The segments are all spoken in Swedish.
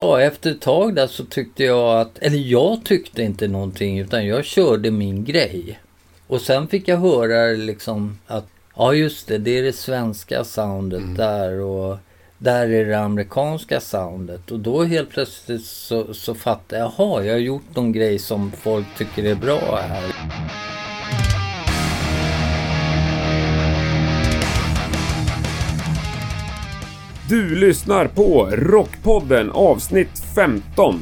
Ja, efter ett tag där så tyckte jag att, eller jag tyckte inte någonting utan jag körde min grej. Och sen fick jag höra liksom att, ja just det, det är det svenska soundet mm. där och där är det amerikanska soundet. Och då helt plötsligt så, så fattade jag, jaha, jag har gjort någon grej som folk tycker är bra här. Du lyssnar på Rockpodden avsnitt 15.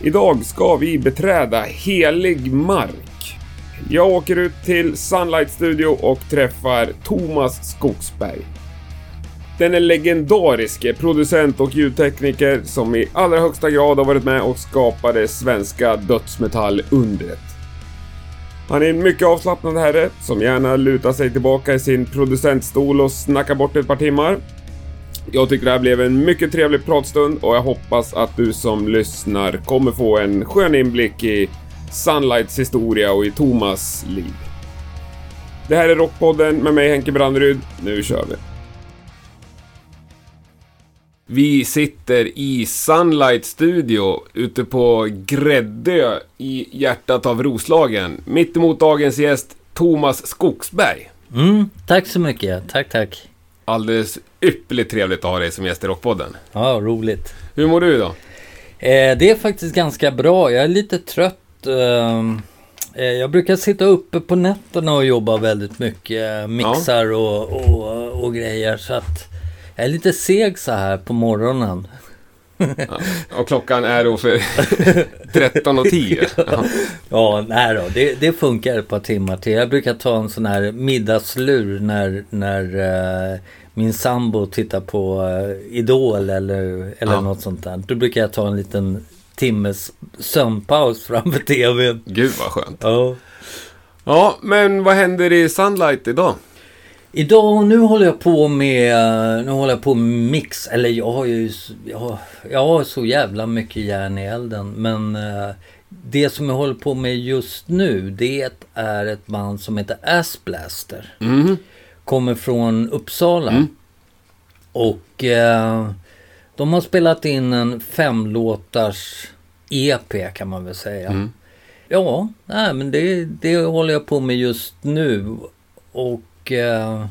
Idag ska vi beträda helig mark. Jag åker ut till Sunlight Studio och träffar Thomas Skogsberg. Den är legendariske producent och ljudtekniker som i allra högsta grad har varit med och skapat det svenska dödsmetallundret. Han är en mycket avslappnad herre som gärna lutar sig tillbaka i sin producentstol och snackar bort ett par timmar. Jag tycker det här blev en mycket trevlig pratstund och jag hoppas att du som lyssnar kommer få en skön inblick i Sunlights historia och i Thomas liv. Det här är Rockpodden med mig Henke Brandryd. Nu kör vi! Vi sitter i Sunlight Studio ute på Gräddö i hjärtat av Roslagen. Mitt emot dagens gäst Thomas Skogsberg. Mm, tack så mycket. Tack, tack. Alldeles ypperligt trevligt att ha dig som gäst i Rockpodden. Ja, roligt. Hur mår du idag? Eh, det är faktiskt ganska bra. Jag är lite trött. Ehm, eh, jag brukar sitta uppe på nätterna och jobba väldigt mycket. Mixar ja. och, och, och grejer. Så att jag är lite seg så här på morgonen. Ja, och klockan är då för 13.10. Ja. ja, nej då. Det, det, funkar ett par timmar till. Jag brukar ta en sån här middagslur när, när uh, min sambo tittar på uh, Idol eller, eller ja. något sånt där. Då brukar jag ta en liten timmes sömnpaus framför tvn. Gud vad skönt. Ja. Ja, men vad händer i Sunlight idag? Idag, nu håller jag på med, nu håller jag på med mix. Eller jag har ju, jag har, jag har så jävla mycket järn i elden. Men uh, det som jag håller på med just nu, det är ett band som heter Assblaster. Mm. Kommer från Uppsala. Mm. Och uh, de har spelat in en femlåtars EP kan man väl säga. Mm. Ja, nej, men det, det håller jag på med just nu. Och och eh,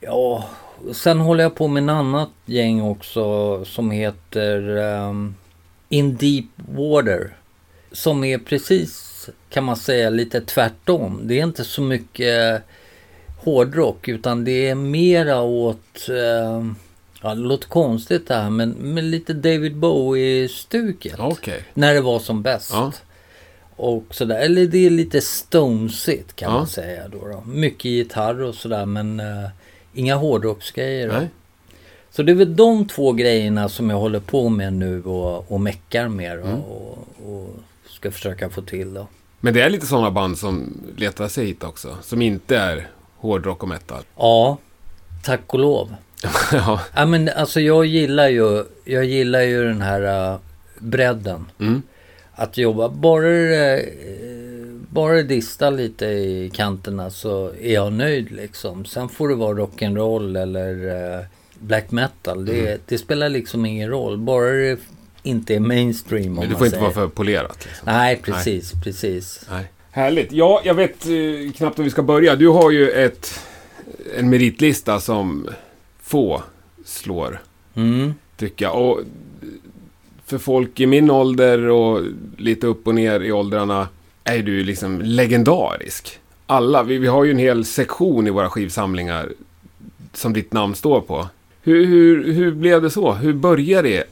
ja, sen håller jag på med en annat gäng också som heter um, In Deep Water. Som är precis, kan man säga, lite tvärtom. Det är inte så mycket hårdrock utan det är mera åt, uh, ja det låter konstigt det här, men, men lite David Bowie-stuket. Okay. När det var som bäst. Ja. Och sådär. Eller det är lite stonesigt kan ja. man säga då, då. Mycket gitarr och sådär men uh, inga hårdrocksgrejer. Så det är väl de två grejerna som jag håller på med nu och, och meckar med mm. och, och, ska försöka få till då. Men det är lite sådana band som letar sig hit också? Som inte är hårdrock och metal? Ja, tack och lov. ja. ja men alltså jag gillar ju, jag gillar ju den här uh, bredden. Mm att jobba. Bara det, bara dista lite i kanterna så är jag nöjd liksom. Sen får det vara rock'n'roll eller uh, black metal. Det, mm. det, spelar liksom ingen roll. Bara det inte är mainstream. Men det får inte vara för polerat. Liksom. Nej, precis, Nej. precis. Nej. Härligt. Ja, jag vet eh, knappt om vi ska börja. Du har ju ett, en meritlista som få slår. Mm. Tycker jag. Och för folk i min ålder och lite upp och ner i åldrarna är du liksom legendarisk. Alla, vi, vi har ju en hel sektion i våra skivsamlingar som ditt namn står på. Hur, hur, hur blev det så? Hur började det?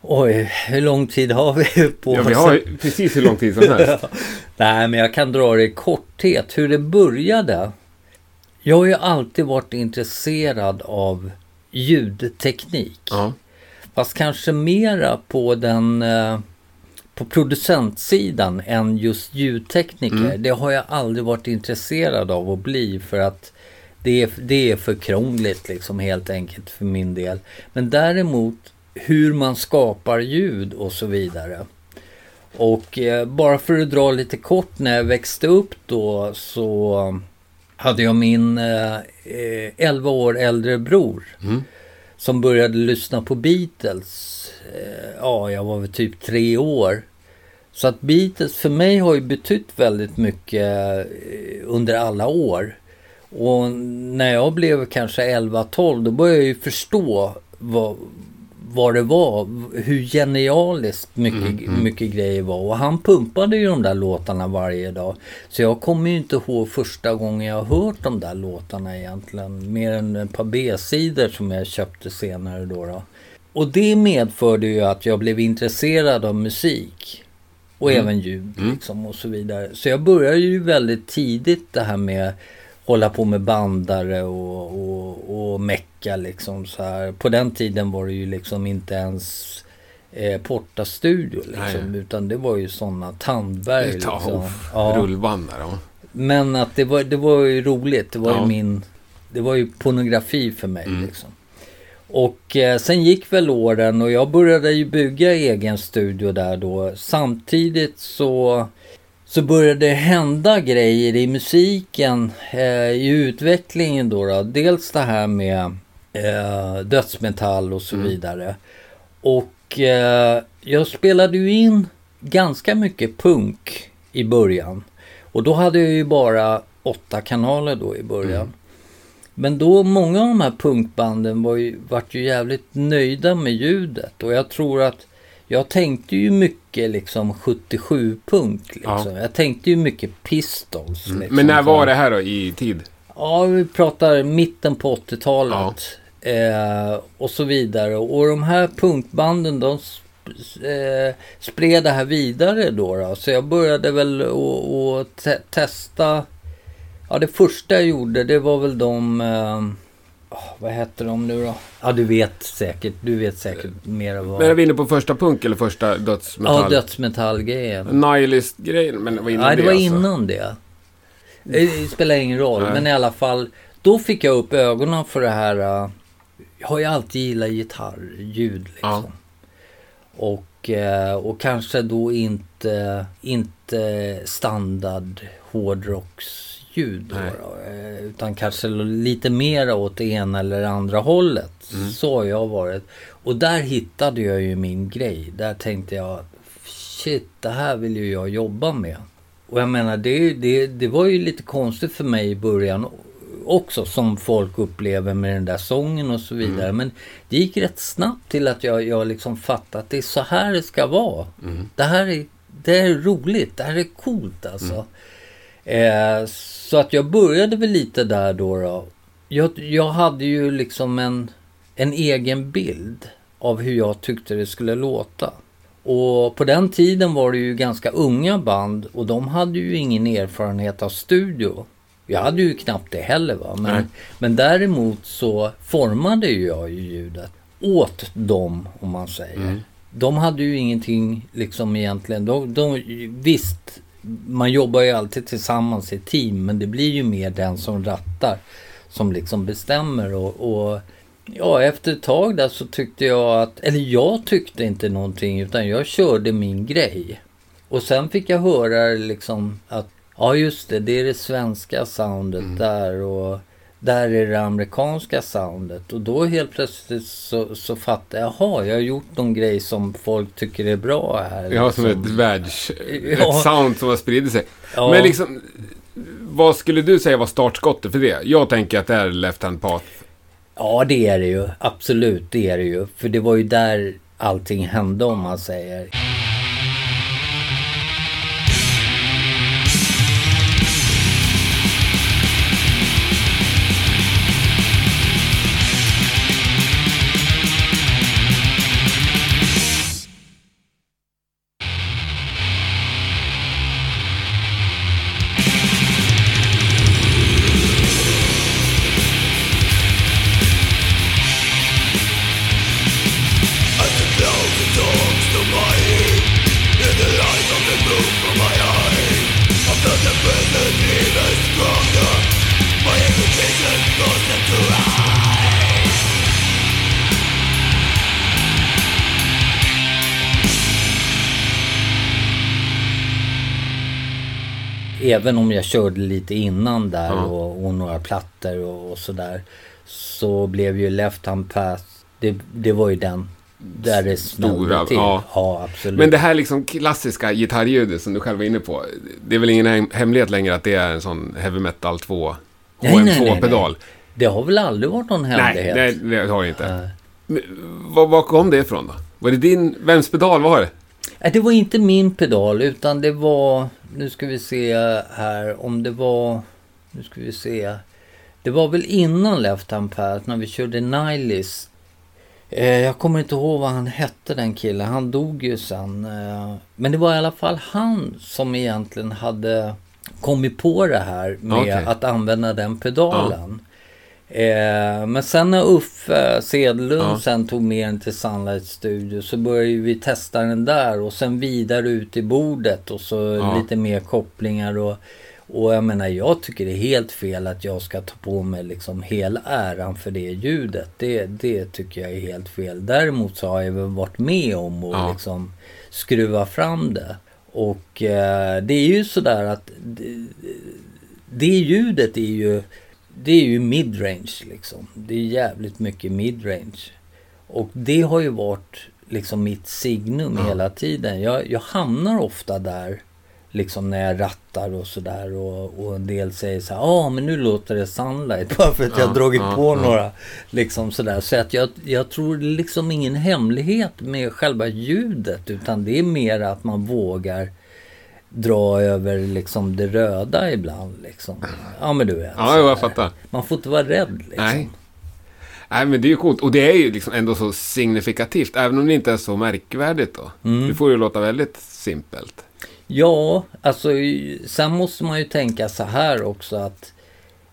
Oj, hur lång tid har vi på oss? Ja, vi har precis hur lång tid som helst. Nej, men jag kan dra det i korthet. Hur det började. Jag har ju alltid varit intresserad av ljudteknik. Ja. Fast kanske mera på den eh, på producentsidan än just ljudtekniker. Mm. Det har jag aldrig varit intresserad av att bli för att det är, det är för krångligt liksom helt enkelt för min del. Men däremot hur man skapar ljud och så vidare. Och eh, bara för att dra lite kort när jag växte upp då så hade jag min eh, 11 år äldre bror. Mm som började lyssna på Beatles. Eh, ja, jag var väl typ tre år. Så att Beatles för mig har ju betytt väldigt mycket eh, under alla år. Och när jag blev kanske 11-12 då började jag ju förstå vad, vad det var. Hur genialiskt mycket, mm, mm. mycket grejer var. Och han pumpade ju de där låtarna varje dag. Så jag kommer ju inte ihåg första gången jag har hört de där låtarna egentligen. Mer än ett par B-sidor som jag köpte senare då. då. Och det medförde ju att jag blev intresserad av musik. Och mm. även ljud mm. liksom och så vidare. Så jag började ju väldigt tidigt det här med hålla på med bandare och, och, och mecka liksom så här. På den tiden var det ju liksom inte ens eh, Porta-studio liksom. Nej. Utan det var ju sådana Tandberg liksom. Ja. Rullband där. Men att det var, det var ju roligt. Det var ja. ju min... Det var ju pornografi för mig mm. liksom. Och eh, sen gick väl åren och jag började ju bygga egen studio där då. Samtidigt så så började det hända grejer i musiken, eh, i utvecklingen då, då. Dels det här med eh, dödsmetall och så mm. vidare. Och eh, jag spelade ju in ganska mycket punk i början. Och då hade jag ju bara åtta kanaler då i början. Mm. Men då många av de här punkbanden var ju, vart ju jävligt nöjda med ljudet. Och jag tror att jag tänkte ju mycket liksom 77-punk. Liksom. Ja. Jag tänkte ju mycket Pistols. Mm. Liksom, Men när var det här då i tid? Ja, vi pratar mitten på 80-talet. Ja. Eh, och så vidare. Och de här punkbanden de eh, spred det här vidare då, då. Så jag började väl att te testa. Ja, det första jag gjorde det var väl de eh, vad heter de nu då? Ja, du vet säkert. Du vet säkert mer vad... Men är vi inne på första punk eller första dödsmetall? Ja, dödsmetallgrejen. Nihilist-grejen, men var innan Nej, det var alltså. innan det. Det spelar ingen roll, Nej. men i alla fall. Då fick jag upp ögonen för det här. Uh, jag har ju alltid gillat gitarrljud liksom. Ja. Och, uh, och kanske då inte, inte standard hårdrocks ljud. Då, då, eh, utan kanske lite mer åt det ena eller andra hållet. Mm. Så har jag varit. Och där hittade jag ju min grej. Där tänkte jag, shit, det här vill ju jag jobba med. Och jag menar, det, det, det var ju lite konstigt för mig i början också som folk upplever med den där sången och så vidare. Mm. Men det gick rätt snabbt till att jag, jag liksom fattade att det är så här det ska vara. Mm. Det här är, det är roligt, det här är coolt alltså. Mm. Eh, så att jag började väl lite där då. då. Jag, jag hade ju liksom en, en egen bild av hur jag tyckte det skulle låta. Och på den tiden var det ju ganska unga band och de hade ju ingen erfarenhet av studio. Jag hade ju knappt det heller va. Men, men däremot så formade ju jag ju ljudet åt dem om man säger. Mm. De hade ju ingenting liksom egentligen. De, de, visst, man jobbar ju alltid tillsammans i team men det blir ju mer den som rattar som liksom bestämmer och, och ja efter ett tag där så tyckte jag att, eller jag tyckte inte någonting utan jag körde min grej. Och sen fick jag höra liksom att ja just det, det är det svenska soundet mm. där och där är det amerikanska soundet. Och då helt plötsligt så, så fattar jag, jaha, jag har gjort någon grej som folk tycker är bra här. Ja, som liksom. ett världs... Ja. Ett sound som har spridit sig. Ja. Men liksom, vad skulle du säga var startskottet för det? Jag tänker att det är Left Hand Path. Ja, det är det ju. Absolut, det är det ju. För det var ju där allting hände om man säger. Även om jag körde lite innan där ja. och, och, några plattor och, och sådär. Så blev ju Left Hand Path. Det, det var ju den. Där det Stora, till. ja. Ja, absolut. Men det här liksom klassiska gitarrljudet som du själv var inne på. Det är väl ingen hem- hemlighet längre att det är en sån heavy metal 2 Nej, nej, nej, HM2-pedal. Det har väl aldrig varit någon hemlighet? nej, det har jag inte. Men, var, var kom det ifrån då? Var det din, vems pedal var det? Det var inte min pedal utan det var, nu ska vi se här om det var, nu ska vi se. Det var väl innan Left Hand Path när vi körde Nihilist. Eh, jag kommer inte ihåg vad han hette den killen, han dog ju sen. Eh, men det var i alla fall han som egentligen hade kommit på det här med Okej. att använda den pedalen. Eh, men sen när Uffe Sedlund Ja. sen tog med den till Sunlight Studio så började vi testa den där och sen vidare ut i bordet och så Ja. lite mer kopplingar och och jag menar jag tycker det är helt fel att jag ska ta på mig liksom hela äran för det ljudet. Det, det tycker jag är helt fel. Däremot så har jag väl varit med om att Ja. liksom skruva fram det. Och eh, det är ju sådär att det, det ljudet är ju det är ju midrange liksom. Det är jävligt mycket midrange. Och det har ju varit liksom mitt signum Ja. hela tiden. Jag, jag hamnar ofta där liksom när jag rattar och sådär och, och en del säger så här, ja men nu låter det sunlight bara för att jag Ja, har dragit ja, på några liksom sådär. Så att jag, jag tror liksom ingen hemlighet med själva ljudet utan det är mer att man vågar dra över liksom det röda ibland liksom. Ja men du vet. Ja, jag fattar. Man får inte vara rädd liksom. Nej. Nej, men det är ju coolt. Och det är ju liksom ändå så signifikativt. Även om det inte är så märkvärdigt då. Mm. Det får ju låta väldigt simpelt. Ja, alltså sen måste man ju tänka så här också att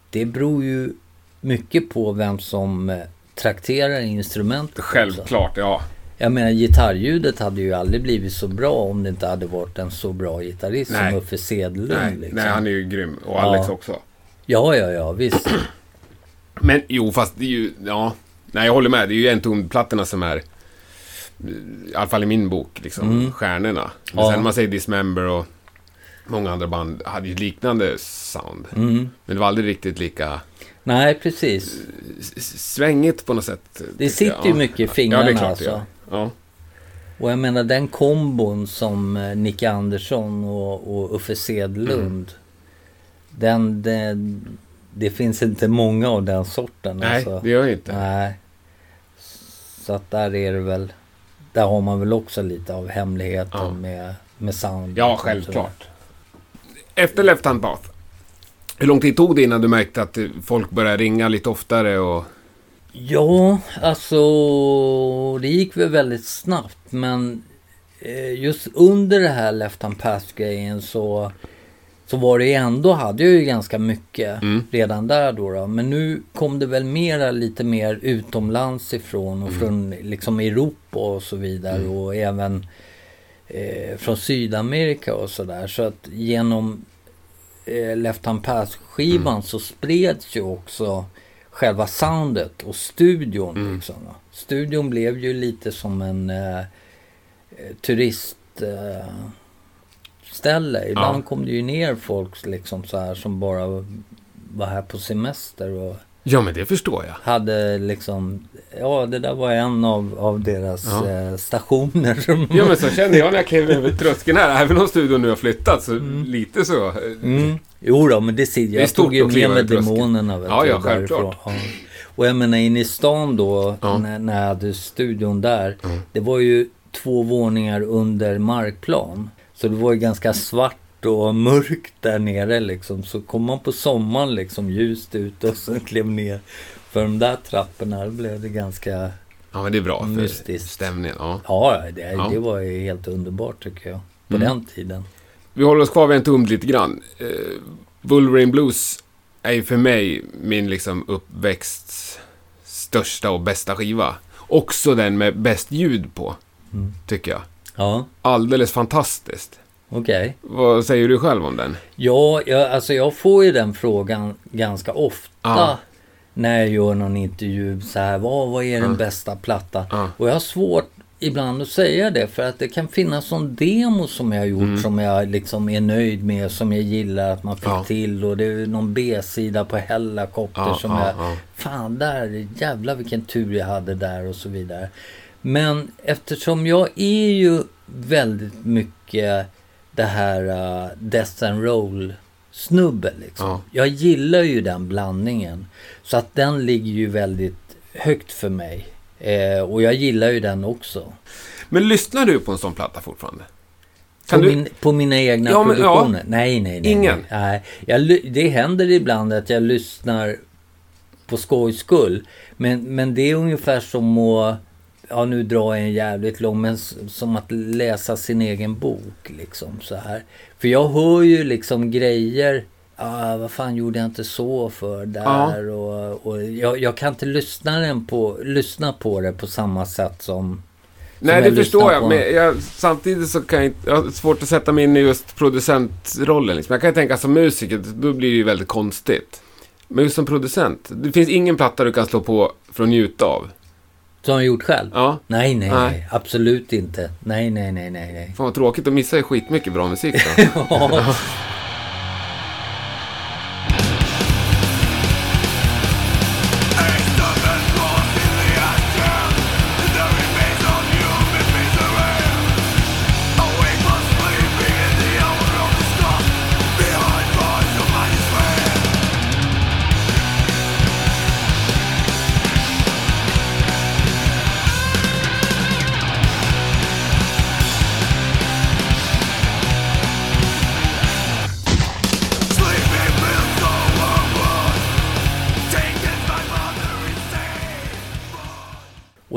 det beror ju mycket på vem som eh, trakterar instrumentet. också. Självklart, ja. Jag menar gitarrljudet hade ju aldrig blivit så bra om det inte hade varit en så bra gitarrist Nej. som Uffe Sedlund. Nej, liksom. nej, han är ju grym. Och Alex Ja. också. Ja, ja, ja, visst. Men jo, fast det är ju... Ja. Nej, jag håller med. Det är ju en tonplattorna som är... I alla fall i min bok, liksom. Mm. Stjärnorna. Men Ja. sen man säger Dismember och många andra band hade ju liknande sound. Mm. Men det var aldrig riktigt lika Nej, precis. s- svängigt på något sätt. Det sitter jag. ju mycket i Ja, det fingrarna är klart alltså. Ja. Och jag menar den kombon som eh, Nicke Andersson och, och Uffe Sedlund. Mm. Den, den, det finns inte många av den sorten. Nej, alltså. det gör ju inte. Nej. Så att där är det väl. Där har man väl också lite av hemligheten Ja. med, med sound. Ja, självklart. Efter Left Hand Path. Hur lång tid tog det innan du märkte att folk började ringa lite oftare och... Ja, alltså det gick väl väldigt snabbt. Men eh, just under det här Left Hand Pass-grejen så, så var det ju ändå, hade jag ju ganska mycket Mm. redan där då, då. Men nu kom det väl mera lite mer utomlands ifrån och Mm. från liksom Europa och så vidare. Och även eh, från Sydamerika och sådär. Så att genom eh, Left Hand Pass-skivan Mm. så spreds ju också själva soundet och studion. Mm. Liksom. Studion blev ju lite som en eh, eh, turist... Eh, ställe. Ibland Ja. kom det ju ner folk liksom så här som bara var här på semester och Ja, men det förstår jag. hade liksom... Ja, det där var en av, av deras Ja. eh, stationer. Som, Ja, men så kände jag när jag klev över tröskeln här. Även om studion nu har flyttat, så lite så. eh, Mm. Jo då, men det ser jag. stort stod ju med tröskeln. demonerna. Vet Ja, ja, självklart. Ja. Och jag menar inne i stan då, Ja. när, när jag hade studion där. Mm. Det var ju två våningar under markplan. Så det var ju ganska svart och mörkt där nere liksom. Så kom man på sommaren liksom ljust ut och sen klev ner för de där trapporna. Då blev det ganska... Ja, men det är bra för Mystiskt. stämningen. Ja. Ja, det, Ja. det var ju helt underbart tycker jag. På Mm. den tiden. Vi håller oss kvar vid en tum lite grann. Uh, Wolverine Blues är ju för mig min liksom uppväxts största och bästa skiva. Också den med bäst ljud på, Mm. tycker jag. Ja, Alldeles fantastiskt. okej. Vad säger du själv om den? Ja, jag, alltså jag får ju den frågan ganska ofta. Ja. När jag gör någon intervju så här, vad, vad är den Ja. bästa plattan? Ja. Och jag har svårt ibland att säga det för att det kan finnas sån demo som jag har gjort Mm. som jag liksom är nöjd med, som jag gillar att man fick Ja. till och det är någon B-sida på Hellacopter Ja, som ja, jag, ja. fan där, jävlar vilken tur jag hade där och så vidare. Men eftersom jag är ju väldigt mycket det här uh, Death and Roll snubbe liksom. Ja. Jag gillar ju den blandningen. Så att den ligger ju väldigt högt för mig. Eh, och jag gillar ju den också. Men lyssnar du på en sån platta fortfarande? På, du... min, på mina egna Ja, men- ja. produktioner? Nej, nej, nej. Ingen? Nej. Jag, det händer ibland att jag lyssnar på skojs skull. Men, men det är ungefär som att... Ja, nu drar jag en jävligt lång, men som att läsa sin egen bok. Liksom så här. För jag hör ju liksom grejer. Ah, vad fan gjorde jag inte så för där? Och, och jag, jag kan inte lyssna, den på, lyssna på det på samma sätt som... Nej, jag det lyssnar förstår jag. på. Men jag, samtidigt så kan jag inte... Jag har svårt att sätta mig in i just producentrollen. Liksom. Jag kan ju tänka som musiker, då blir det ju väldigt konstigt. Men just som producent, det finns ingen platta du kan slå på för att njuta av. Som jag gjort själv? Ja. Nej, nej, Nej. nej. Absolut inte. Nej, nej, nej, nej, nej. Fan vad tråkigt, då missar jag skitmycket bra musik då. Ja.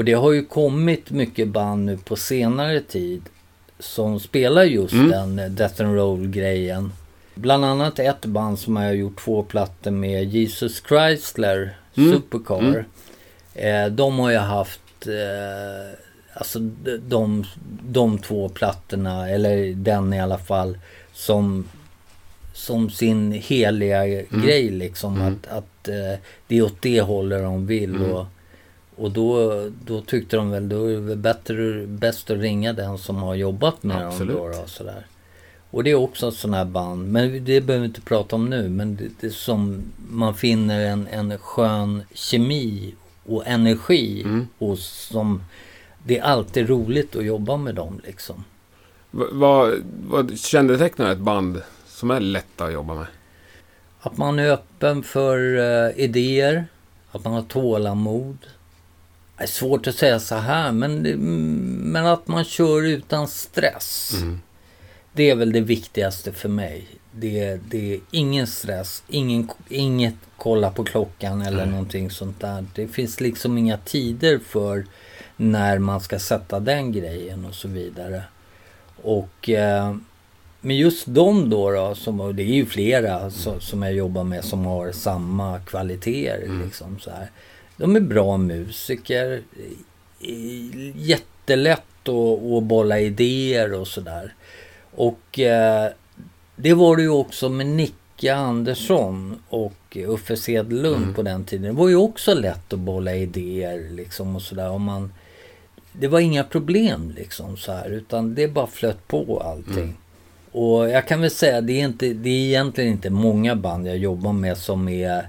Och det har ju kommit mycket band nu på senare tid som spelar just Mm. den eh, Death and Roll-grejen. Bland annat ett band som har gjort två plattor med, Jesus Chrysler Mm. Supercar. Mm. Eh, de har jag haft, eh, alltså de, de, två plattorna, eller den i alla fall, som, som sin heliga grej liksom. Mm. Att, att eh, det är åt det hållet de vill. Mm. Och, och då, då tyckte de väl, då är det bättre, bäst att ringa den som har jobbat med Absolut. dem. Då, då, sådär. Och det är också ett sånt här band, men det behöver vi inte prata om nu. Men det, det som man finner en, en skön kemi och energi Mm. hos som... Det är alltid roligt att jobba med dem liksom. Vad, vad kännetecknar ett band som är lätta att jobba med? Att man är öppen för eh, idéer, att man har tålamod. Det är svårt att säga så här, men, men att man kör utan stress. Mm. Det är väl det viktigaste för mig. Det, det är ingen stress, ingen, inget kolla på klockan eller Nej. någonting sånt där. Det finns liksom inga tider för när man ska sätta den grejen och så vidare. Och eh, men just de då, då som, det är ju flera som, som jag jobbar med som har samma kvaliteter. Mm. Liksom, så här. De är bra musiker. Jättelätt att, att bolla idéer och sådär. Och eh, det var det ju också med Nicke Andersson och Uffe Sedlund Mm. på den tiden. Det var ju också lätt att bolla idéer liksom och sådär. Man, det var inga problem liksom så här utan det bara flöt på allting. Mm. Och jag kan väl säga det är, inte, det är egentligen inte många band jag jobbar med som är,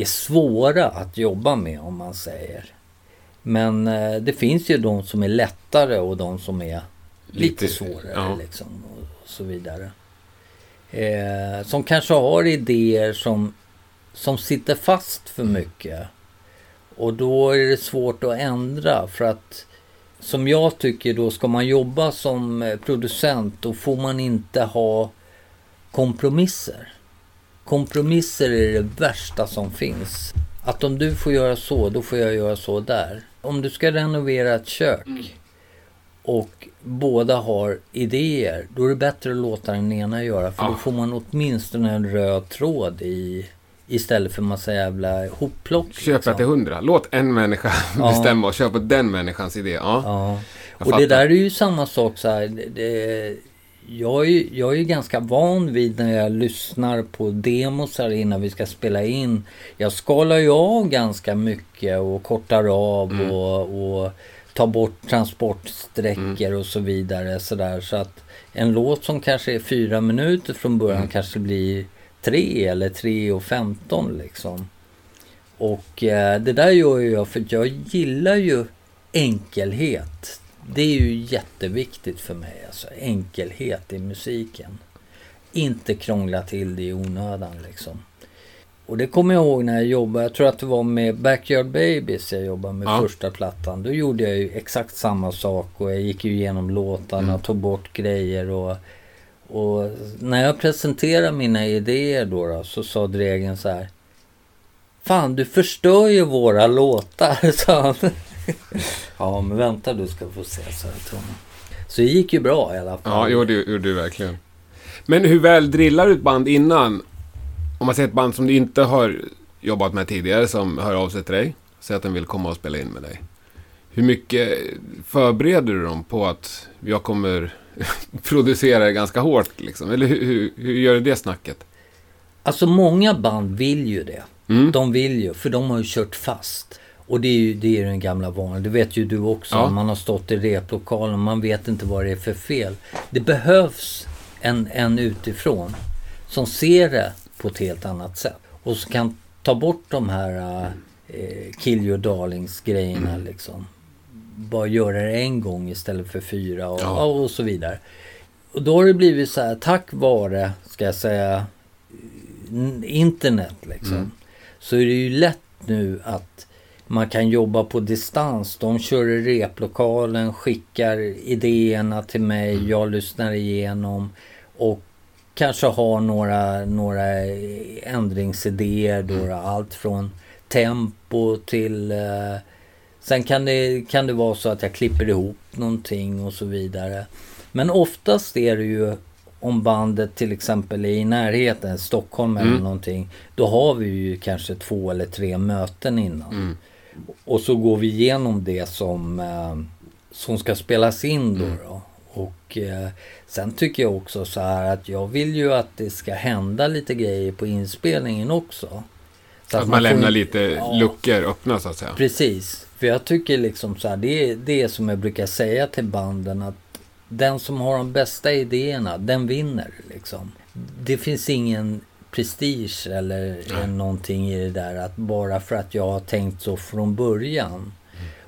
är svåra att jobba med om man säger. Men eh, det finns ju de som är lättare och de som är lite, Lite, svårare ja. liksom och så vidare. Eh, som kanske har idéer som, som sitter fast för mycket. Och då är det svårt att ändra för att som jag tycker då ska man jobba som eh, producent då får man inte ha kompromisser. Kompromisser är det värsta som finns. Att om du får göra så, då får jag göra så där. Om du ska renovera ett kök och båda har idéer, då är det bättre att låta den ena göra. För Ja. då får man åtminstone en röd tråd i istället för massa jävla hopplock. Köpa liksom. till hundra. Låt en människa Ja. bestämma och köpa den människans idé. Ja. Ja. Och det där är ju samma sak så här. Det, jag, är, jag är ganska van vid när jag lyssnar på demosar innan vi ska spela in. Jag skalar ju av ganska mycket och kortar av Mm. och, och ta bort transportsträckor och så vidare. Så, där. så att en låt som kanske är fyra minuter från början Mm. kanske blir tre eller tre och femton liksom. Och eh, det där gör jag för att jag gillar ju enkelhet. Det är ju jätteviktigt för mig. Alltså enkelhet i musiken. Inte krångla till det i onödan liksom. Och det kommer jag ihåg när jag jobbade. Jag tror att det var med Backyard Babies jag jobbade med Ja. första plattan. Då gjorde jag ju exakt samma sak och jag gick ju igenom låtarna, Mm. tog bort grejer och och när jag presenterade mina idéer då, då så sa Dregen så här. Fan, du förstör ju våra låtar, sa han. ja, men vänta du ska få se, så jag tror. Så det gick ju bra i alla fall. Ja, jo, det gjorde du verkligen. Men hur väl drillar du ett band innan? Om man ser ett band som du inte har jobbat med tidigare som hör av sig till dig. Säger att den vill komma och spela in med dig. Hur mycket förbereder du dem på att jag kommer producera det ganska hårt? Liksom? Eller hur, hur, hur gör du det snacket? Alltså många band vill ju det. Mm. De vill ju, för de har ju kört fast. Och det är ju det är den gamla vanan. Det vet ju du också. Ja. Man har stått i replokalen man vet inte vad det är för fel. Det behövs en, en utifrån som ser det på ett helt annat sätt. Och som kan ta bort de här eh, kill your darlings grejerna Mm. liksom. Bara göra det en gång istället för fyra och, Ja. och så vidare. Och då har det blivit så här, tack vare, ska jag säga, internet liksom. Mm. Så är det ju lätt nu att man kan jobba på distans. De kör i replokalen, skickar idéerna till mig, Mm. jag lyssnar igenom och kanske har några, några ändringsidéer då. Mm. Allt från tempo till... Eh, sen kan det, kan det vara så att jag klipper ihop någonting och så vidare. Men oftast är det ju om bandet till exempel är i närheten, Stockholm eller Mm. någonting. Då har vi ju kanske två eller tre möten innan. Mm. Och så går vi igenom det som, eh, som ska spelas in då. Mm. då. Och eh, sen tycker jag också så här att jag vill ju att det ska hända lite grejer på inspelningen också. Så Att man lämnar får- lite Ja. luckor öppna så att säga. Precis. För jag tycker liksom så här, det är det som jag brukar säga till banden att den som har de bästa idéerna, den vinner liksom. Det finns ingen prestige eller Nej. någonting i det där att bara för att jag har tänkt så från början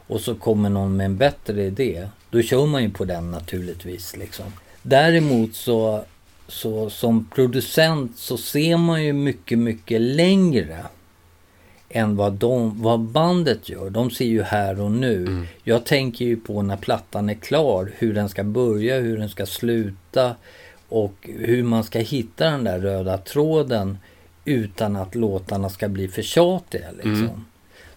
och så kommer någon med en bättre idé, då kör man ju på den naturligtvis liksom. Däremot så, så som producent så ser man ju mycket, mycket längre än vad, de, vad bandet gör. De ser ju här och nu. Mm. Jag tänker ju på när plattan är klar, hur den ska börja, hur den ska sluta och hur man ska hitta den där röda tråden utan att låtarna ska bli för tjatiga. Liksom. Mm.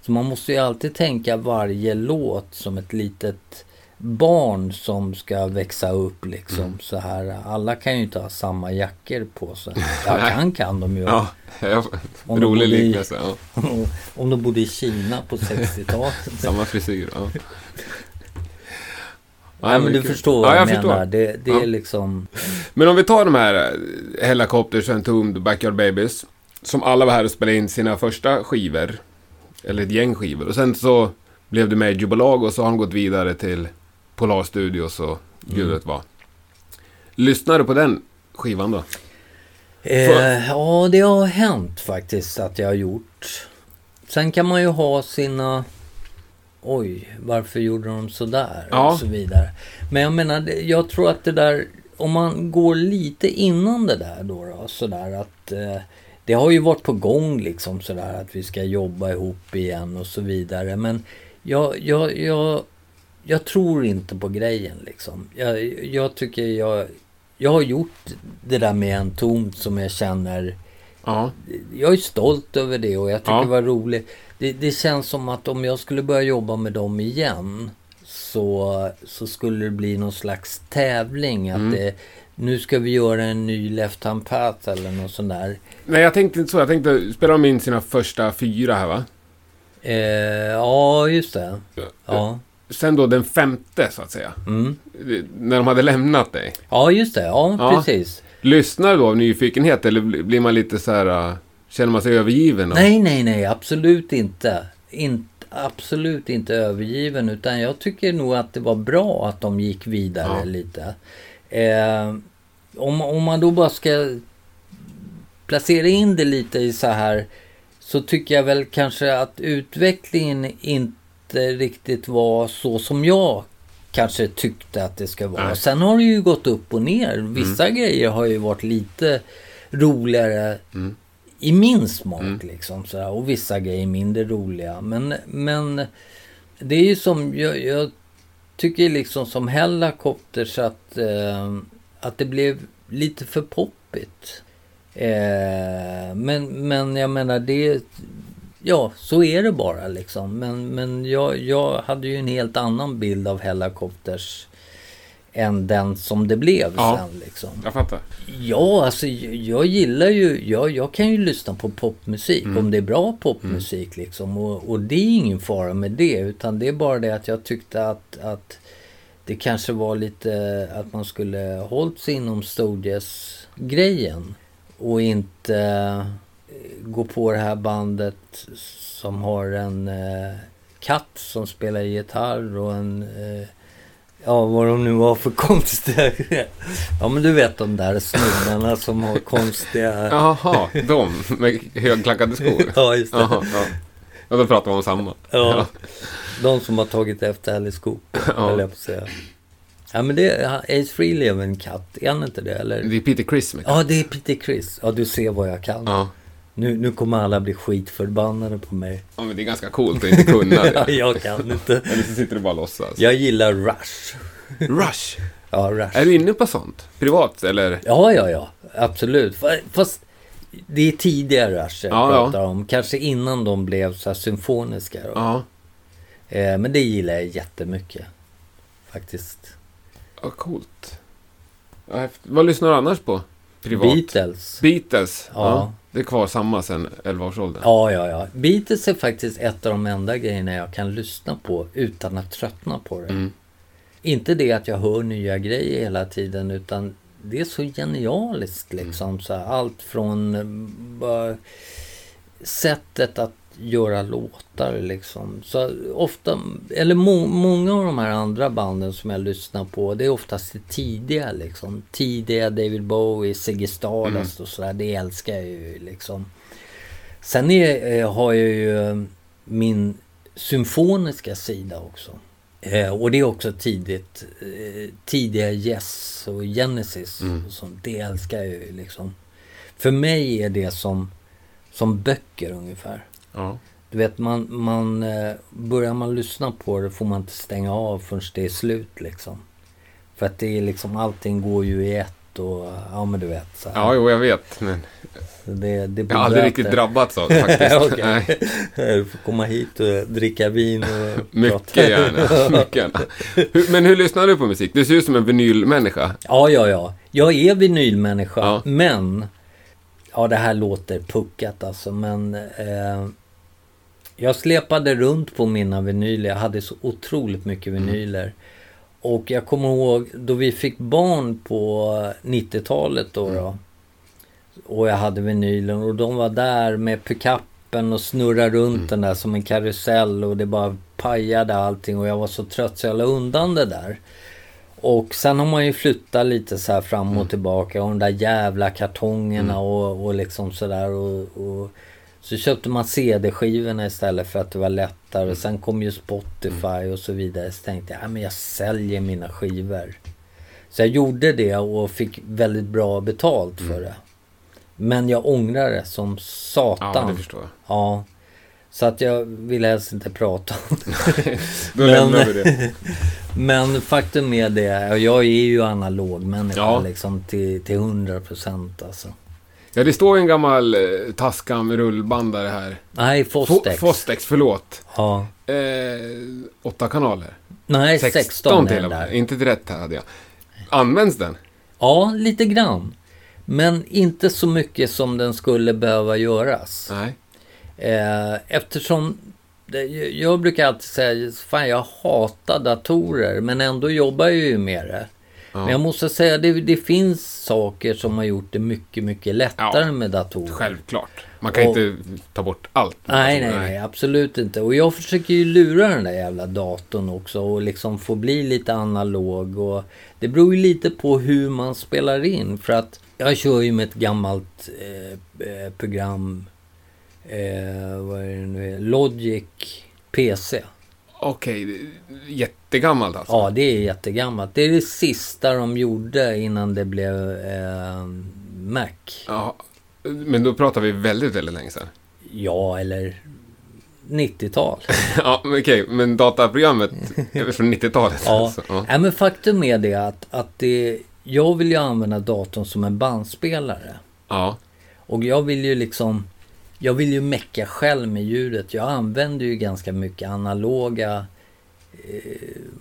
Så man måste ju alltid tänka varje låt som ett litet barn som ska växa upp liksom Mm. så här. Alla kan ju inte ha samma jackor på sig. Ja, kan kan de ju. Ja, ja Om rolig liknelse. Ja. Om de bodde i Kina på 60-talet. Samma frisyr. Ja. Nej men du förstår vad ja, jag, jag menar. Det, det Ja. är liksom... Men om vi tar de här eh, Helicopters, Entombed, Backyard Babies. Som alla var här och spelade in sina första skivor. Eller ett gäng skivor. Och sen så blev det mediebolag och så har de gått vidare till Polar Studios och gud Mm. vet vad. Lyssnar du på den skivan då? Eh, ja, det har hänt faktiskt att jag har gjort. Sen kan man ju ha sina... Oj, varför gjorde de sådär? Ja. Och så vidare. Men jag menar, jag tror att det där... Om man går lite innan det där då, då sådär att... Eh, det har ju varit på gång liksom sådär att vi ska jobba ihop igen och så vidare. Men jag, jag, jag, jag tror inte på grejen liksom. Jag, jag tycker jag... Jag har gjort det där med en tomt som jag känner... Ja. Jag är stolt över det och jag tycker Ja. det var roligt. Det, det känns som att om jag skulle börja jobba med dem igen så, så skulle det bli någon slags tävling. Att Mm. det, nu ska vi göra en ny Left Hand Path eller något sånt där. Nej, jag tänkte inte så. Jag tänkte, spelar de in sina första fyra här va? Eh, ja, just det. Ja. Sen då den femte så att säga. Mm. När de hade lämnat dig. ja, just det. Ja, Ja. precis. Lyssnar du då av nyfikenhet eller bli- blir man lite så här... Känner man sig övergiven? Då? Nej, nej, nej. Absolut inte. inte. absolut inte övergiven utan jag tycker nog att det var bra att de gick vidare Ja. lite. Eh, om, om man då bara ska placera in det lite i så här så tycker jag väl kanske att utvecklingen inte riktigt var så som jag kanske tyckte att det ska vara. Nej. Sen har det ju gått upp och ner. Vissa grejer har ju varit lite roligare Mm. I min smak Mm. liksom. Så och vissa grejer mindre roliga. Men, men det är ju som, jag, jag tycker liksom som Hellacopters att, eh, att det blev lite för poppigt. Eh, men, men jag menar det, ja så är det bara liksom. Men, men jag, jag hade ju en helt annan bild av Hellacopters än den som det blev Ja. sen liksom. Jag fattar. Ja, alltså jag, gillar ju, jag, jag kan ju lyssna på popmusik Mm. om det är bra popmusik liksom. Och, och det är ingen fara med det. Utan det är bara det att jag tyckte att, att det kanske var lite att man skulle hållit sig inom Stooges-grejen. Och inte eh, gå på det här bandet som har en eh, katt som spelar gitarr och en eh, Ja, vad de nu var för konstiga... Ja, men du vet de där snubbarna som har konstiga... Jaha, de med högklackade skor. Ja, just det. Jaha, ja. Och då pratar vi om samma. Ja. De som har tagit efter Alice Cooper, Ja. jag på säga. Ja, men det... Ace Frehley är väl en katt? Är han inte det, eller? Det är Peter Criss med. Ja, det är Peter Criss. Ja, du ser vad jag kan. Ja. Nu, nu kommer alla bli skitförbannade på mig. ja, men det är ganska coolt att inte kunna Ja, det. jag kan inte. Eller så sitter du bara och låtsas. Jag gillar Rush. Rush. Ja, Rush. Är du inne på sånt? Privat eller? Ja, ja, ja. Absolut. Fa- Fast det är tidigare Rush jag Ja, pratar om. Kanske innan de blev så här symfoniska. Då. Ja. Eh, men det gillar jag jättemycket. Faktiskt. ja coolt. Ja. Vad lyssnar du annars på? Privat? Beatles. Beatles. Ja. Ja. Det är kvar samma sen 11-årsåldern. Ja, ja, ja. Beatles är faktiskt ett av de enda grejerna jag kan lyssna på utan att tröttna på det. Mm. Inte det att jag hör nya grejer hela tiden utan det är så genialiskt liksom. Så här, allt från eh, bara sättet att göra låtar liksom. Så ofta, eller må, många av de här andra banden som jag lyssnar på det är oftast det tidiga liksom. Tidiga David Bowie, Ziggy Stardust och sådär. Det älskar jag ju liksom. Sen är, eh, har jag ju eh, min symfoniska sida också. Eh, och det är också tidigt. Eh, tidiga Yes och Genesis. Mm. Och sånt. Det älskar jag ju liksom. För mig är det som, som böcker ungefär. Ja. Du vet, man, man, eh, börjar man lyssna på det får man inte stänga av förrän det är slut liksom. För att det är liksom, allting går ju i ett och, ja men du vet. Så här. ja, jo, jag vet. Men det, det jag har aldrig riktigt drabbats av det faktiskt. Okej. Nej, Du får komma hit och dricka vin och mycket gärna. Mycket gärna. Hur, men hur lyssnar du på musik? Du ser ut som en vinylmänniska. Ja, ja, ja. Jag är vinylmänniska, Ja. men... Ja, det här låter puckat alltså, men... Eh, jag släpade runt på mina vinyler. Jag hade så otroligt mycket vinyler. Och jag kommer ihåg då vi fick barn på 90-talet då. då och jag hade vinylen och de var där med pickuppen och snurrade runt den där som en karusell och det bara pajade allting och jag var så trött så jag la undan det där. Och sen har man ju flyttat lite så här fram och tillbaka och de där jävla kartongerna och, och liksom sådär. Och, och, så köpte man CD-skivorna istället för att det var lättare. Sen kom ju Spotify och så vidare. Så tänkte jag, ja, men jag säljer mina skivor. Så jag gjorde det och fick väldigt bra betalt för det. Men jag ångrar det som satan. Ja, det förstår jag. Ja. Så att jag vill helst inte prata om det. Men- det. Men faktum är det, jag är ju analog människa Ja. liksom till, till 100 procent alltså. Ja, det står ju en gammal eh, Tascam rullbandare här. Nej, Fostex. Fo- Fostex, förlåt. Ja. Eh, åtta kanaler. Nej, 16, är till det och med. Inte till rätt här hade jag. Används den? Ja, lite grann. Men inte så mycket som den skulle behöva göras. Nej. Eh, eftersom jag brukar alltid säga, fan jag hatar datorer men ändå jobbar jag ju med det. Men jag måste säga, det, det finns saker som har gjort det mycket, mycket lättare Ja. med datorer. Självklart. Man kan Och- inte ta bort allt. Nej, nej, nej, absolut inte. Och jag försöker ju lura den där jävla datorn också och liksom få bli lite analog. Och det beror ju lite på hur man spelar in. För att jag kör ju med ett gammalt eh, eh, program. Eh, vad är det nu? Logic PC. Okej, är jättegammalt alltså. Ja, det är jättegammalt. Det är det sista de gjorde innan det blev eh, Mac. Ja, Men då pratar vi väldigt, väldigt länge sedan. Ja, eller 90-tal. ja, okej, men dataprogrammet är från 90-talet? Ja. alltså. ja. Men faktum är det att, att det, jag vill ju använda datorn som en bandspelare. ja. Och jag vill ju liksom, jag vill ju mecka själv med ljudet. Jag använder ju ganska mycket analoga, eh,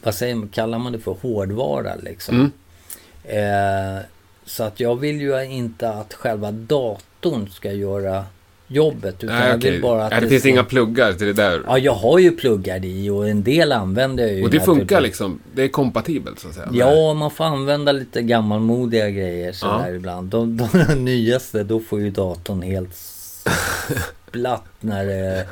vad säger man, kallar man det för hårdvara liksom. Mm. Eh, så att jag vill ju inte att själva datorn ska göra jobbet. Utan Nej, jag okej. vill bara att ja, det det finns inga pluggar till det där. Ja, jag har ju pluggar i och en del använder jag ju. Och det funkar liksom. Det är kompatibelt så att säga. Ja, man får använda lite gammalmodiga grejer sådär Ja. ibland. De, de nyaste, då får ju datorn helt splatt när det...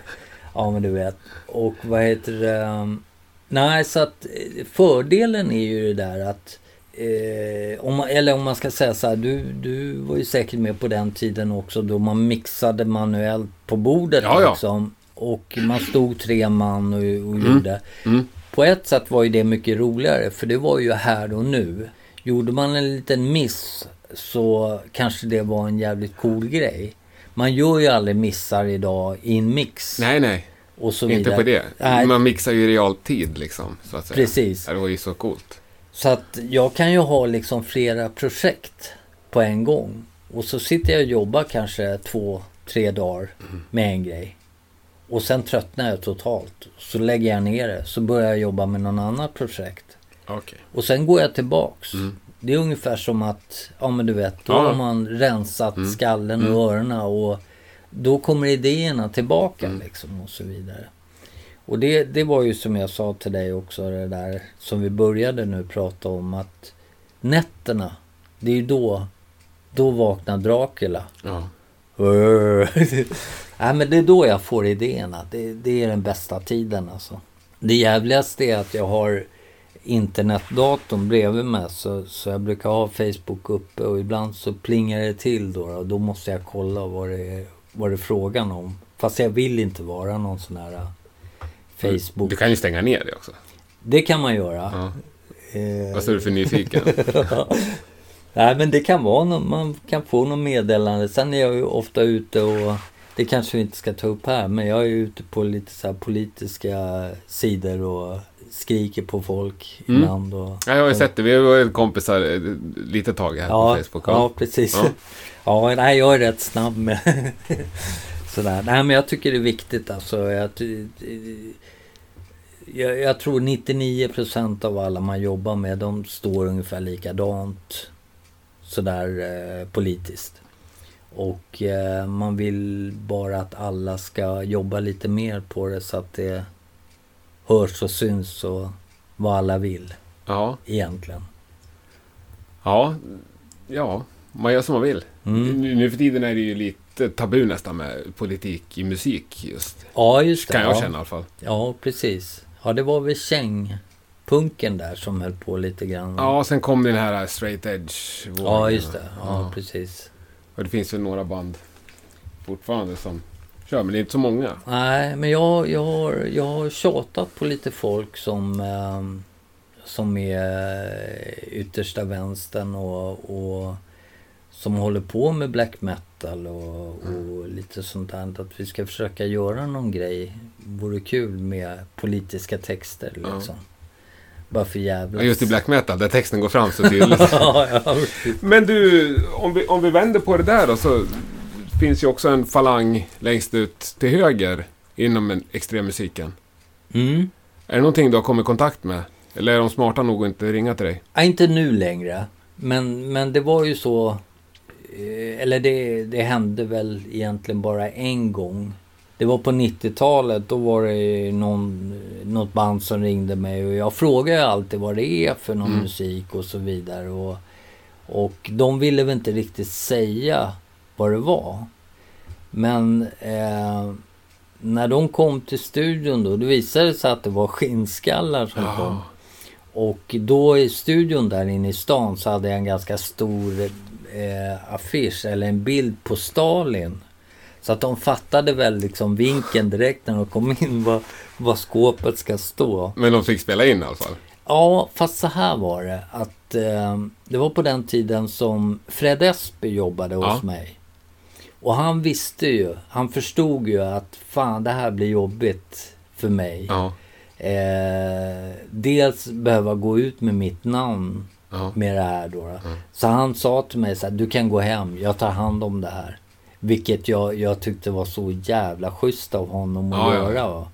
Ja, men du vet. Och vad heter det? um, Nej, så att eh, fördelen är ju det där att... Eh, om man, eller om man ska säga så här, du, du var ju säkert med på den tiden också då man mixade manuellt på bordet Ja, ja. liksom. Och man stod tre man och, och gjorde. Mm. På ett sätt var ju det mycket roligare för det var ju här och nu. Gjorde man en liten miss så kanske det var en jävligt cool grej. Man gör ju aldrig missar idag i en mix. Nej, nej. och så Inte vidare. på det. Nej, Man mixar ju i realtid liksom. Så att säga. Precis. Det var ju så coolt. Så att jag kan ju ha liksom flera projekt på en gång. Och så sitter jag och jobbar kanske två, tre dagar med en grej. Och sen tröttnar jag totalt. Så lägger jag ner det. Så börjar jag jobba med någon annat projekt. Okej. Och sen går jag tillbaks. Mm. Det är ungefär som att, ja men du vet, då Ja. har man rensat Mm. skallen och Mm. öronen och då kommer idéerna tillbaka Mm. liksom och så vidare. Och det, det var ju som jag sa till dig också det där som vi började nu prata om att nätterna, det är ju då, då vaknar Dracula. Ja. Nej men det är då jag får idéerna. Det, det är den bästa tiden alltså. Det jävligaste är att jag har internetdatorn bredvid mig. Så, så jag brukar ha Facebook uppe och ibland så plingar det till då. Och då måste jag kolla vad det är, vad det är frågan om. Fast jag vill inte vara någon sån här uh, Facebook. Du kan ju stänga ner det också. Det kan man göra. Ja. Eh, Vad är du för nyfiken? Nej men det kan vara någon, man kan få något meddelande. Sen är jag ju ofta ute och det kanske vi inte ska ta upp här men jag är ute på lite så politiska sidor och skriker på folk Mm. ibland. Och, Ja, jag har ju sett det. Vi har varit kompisar ett litet tag här ja, på Facebook. ja, precis. Ja. Ja. nej, jag är rätt snabb med sådär. Nej, men jag tycker det är viktigt alltså. Jag, jag, jag tror 99% av alla man jobbar med, de står ungefär likadant sådär eh, politiskt. Och eh, man vill bara att alla ska jobba lite mer på det så att det hörs och syns och vad alla vill Ja, egentligen. ja, ja, man gör som man vill. Mm. Nu, för tiden är det ju lite tabu nästan med politik i musik just. Ja, just det. Kan jag ja. känna i alla fall. Ja, precis. Ja, det var väl Käng-punken där som höll på lite grann. Ja, sen kom den här straight edge ja just det. Ja, precis. Och det finns väl några band fortfarande som kör, men det är inte så många. Nej, men jag, jag, har, jag har tjatat på lite folk som, ehm, som är yttersta vänstern och, och som håller på med black metal och, och lite sånt där. Att vi ska försöka göra någon grej. Vore kul med politiska texter liksom. Bara för jävlas. Ja, just i black metal, där texten går fram så tydligt. ja, ja, men du, om vi, om vi vänder på det där då, så finns ju också en falang längst ut till höger inom extremmusiken. Mm. Är det någonting du har kommit i kontakt med? Eller är de smarta nog att inte ringa till dig? Ja, inte nu längre. Men, men det var ju så. eh, Eller det, det hände väl egentligen bara en gång. Det var på 90-talet. Då var det någon, något band som ringde mig. Och jag frågade alltid vad det är för någon Mm. musik och så vidare. Och, och de ville väl inte riktigt säga vad det var. Men eh, när de kom till studion då, då visade det sig att det var skinnskallar som kom. Ja. Och då i studion där inne i stan så hade jag en ganska stor eh, affisch eller en bild på Stalin. Så att de fattade väl liksom vinkeln direkt när de kom in vad, vad skåpet ska stå. Men de fick spela in i alla fall. Ja, fast så här var det. Att eh, det var på den tiden som Fred Esby jobbade hos Ja. mig. Och han visste ju, han förstod ju att fan det här blir jobbigt för mig. Ja. Eh, dels behöva gå ut med mitt namn Ja. med det här då. då. Så han sa till mig så här, du kan gå hem, jag tar hand om det här. Vilket jag, jag tyckte var så jävla schysst av honom att Ja, ja. göra.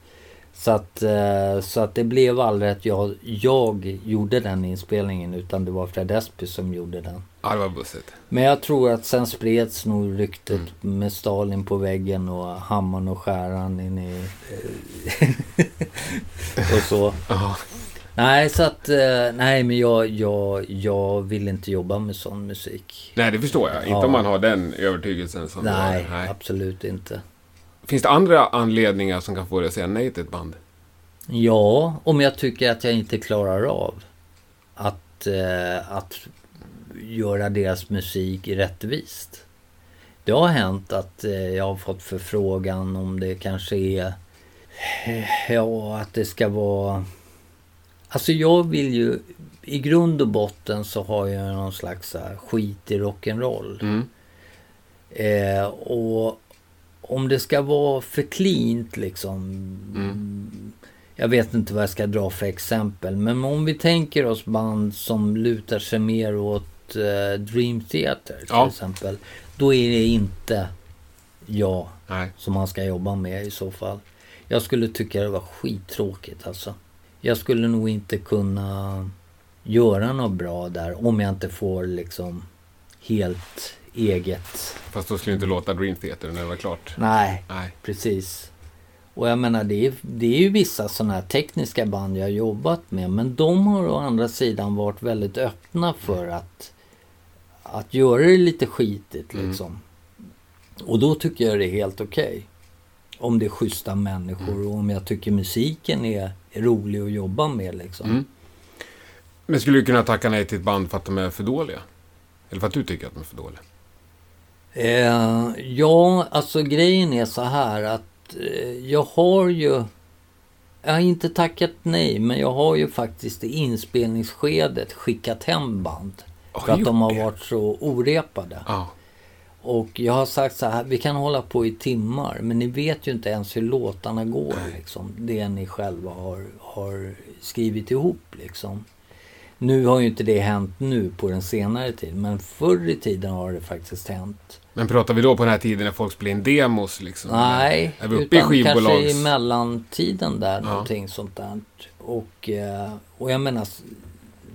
Så, att, eh, så att det blev aldrig att jag, jag gjorde den inspelningen utan det var Fred Esby som gjorde den. Ja, det var bussigt. Men jag tror att sen spreds nog ryktet Mm. med Stalin på väggen och hammaren och skäran in i... och så. Ja. Nej, så att... eh, Nej, men jag, jag, jag vill inte jobba med sån musik. Nej, det förstår jag. Inte Ja. om man har den övertygelsen som har. Nej, absolut inte. Finns det andra anledningar som kan få dig att säga nej till ett band? Ja, om jag tycker att jag inte klarar av att, eh, att göra deras musik rättvist. Det har hänt att eh, jag har fått förfrågan om det kanske är... eh, Ja, att det ska vara... Alltså jag vill ju... I grund och botten så har jag någon slags här, skit i rock'n'roll. Mm. Eh, och om det ska vara för cleant liksom. Mm. Jag vet inte vad jag ska dra för exempel. Men om vi tänker oss band som lutar sig mer åt eh, Dream Theater till Ja. exempel. Då är det inte jag Nej. som man ska jobba med i så fall. Jag skulle tycka det var skittråkigt alltså. Jag skulle nog inte kunna göra något bra där om jag inte får liksom helt eget. Fast då skulle du inte låta Dream Theater när det var klart. Nej, Nej. precis. Och jag menar det är, det är ju vissa sådana här tekniska band jag har jobbat med. Men de har å andra sidan varit väldigt öppna för att, att göra det lite skitigt Mm. liksom. Och då tycker jag det är helt okej. Om det är schyssta människor Mm. och om jag tycker musiken är, är rolig att jobba med liksom. Mm. Men skulle du kunna tacka nej till ett band för att de är för dåliga? Eller för att du tycker att de är för dåliga? Eh, ja, alltså grejen är så här att eh, jag har ju... Jag har inte tackat nej, men jag har ju faktiskt i inspelningsskedet skickat hem band. För att de har varit så orepade. Ja. Och jag har sagt så här, vi kan hålla på i timmar, men ni vet ju inte ens hur låtarna går. Liksom, det ni själva har, har skrivit ihop. Liksom. Nu har ju inte det hänt nu på den senare tiden, men förr i tiden har det faktiskt hänt. Men pratar vi då på den här tiden när folk spelar in demos liksom? Nej, Är vi uppe i utan kanske skivbolags... i mellantiden där, Ja. någonting sånt där. Och, eh, och jag menar,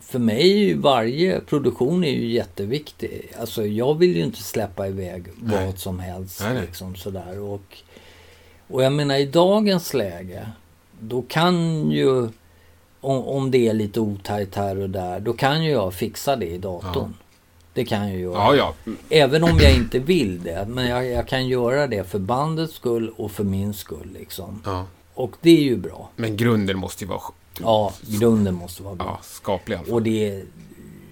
för mig är ju varje produktion är ju jätteviktig. Alltså jag vill ju inte släppa iväg Nej. vad som helst. Nej, nej. Liksom sådär. Och, och jag menar i dagens läge, då kan ju, om, om det är lite otajt här och där, då kan ju jag fixa det i datorn. Det kan jag ju göra. Ja, ja. Även om jag inte vill det. Men jag, jag kan göra det för bandets skull och för min skull. Liksom. ja. Och det är ju bra. Men grunden måste ju vara Ja, grunden måste vara bra. ja, skaplig i alla fall. Och det är,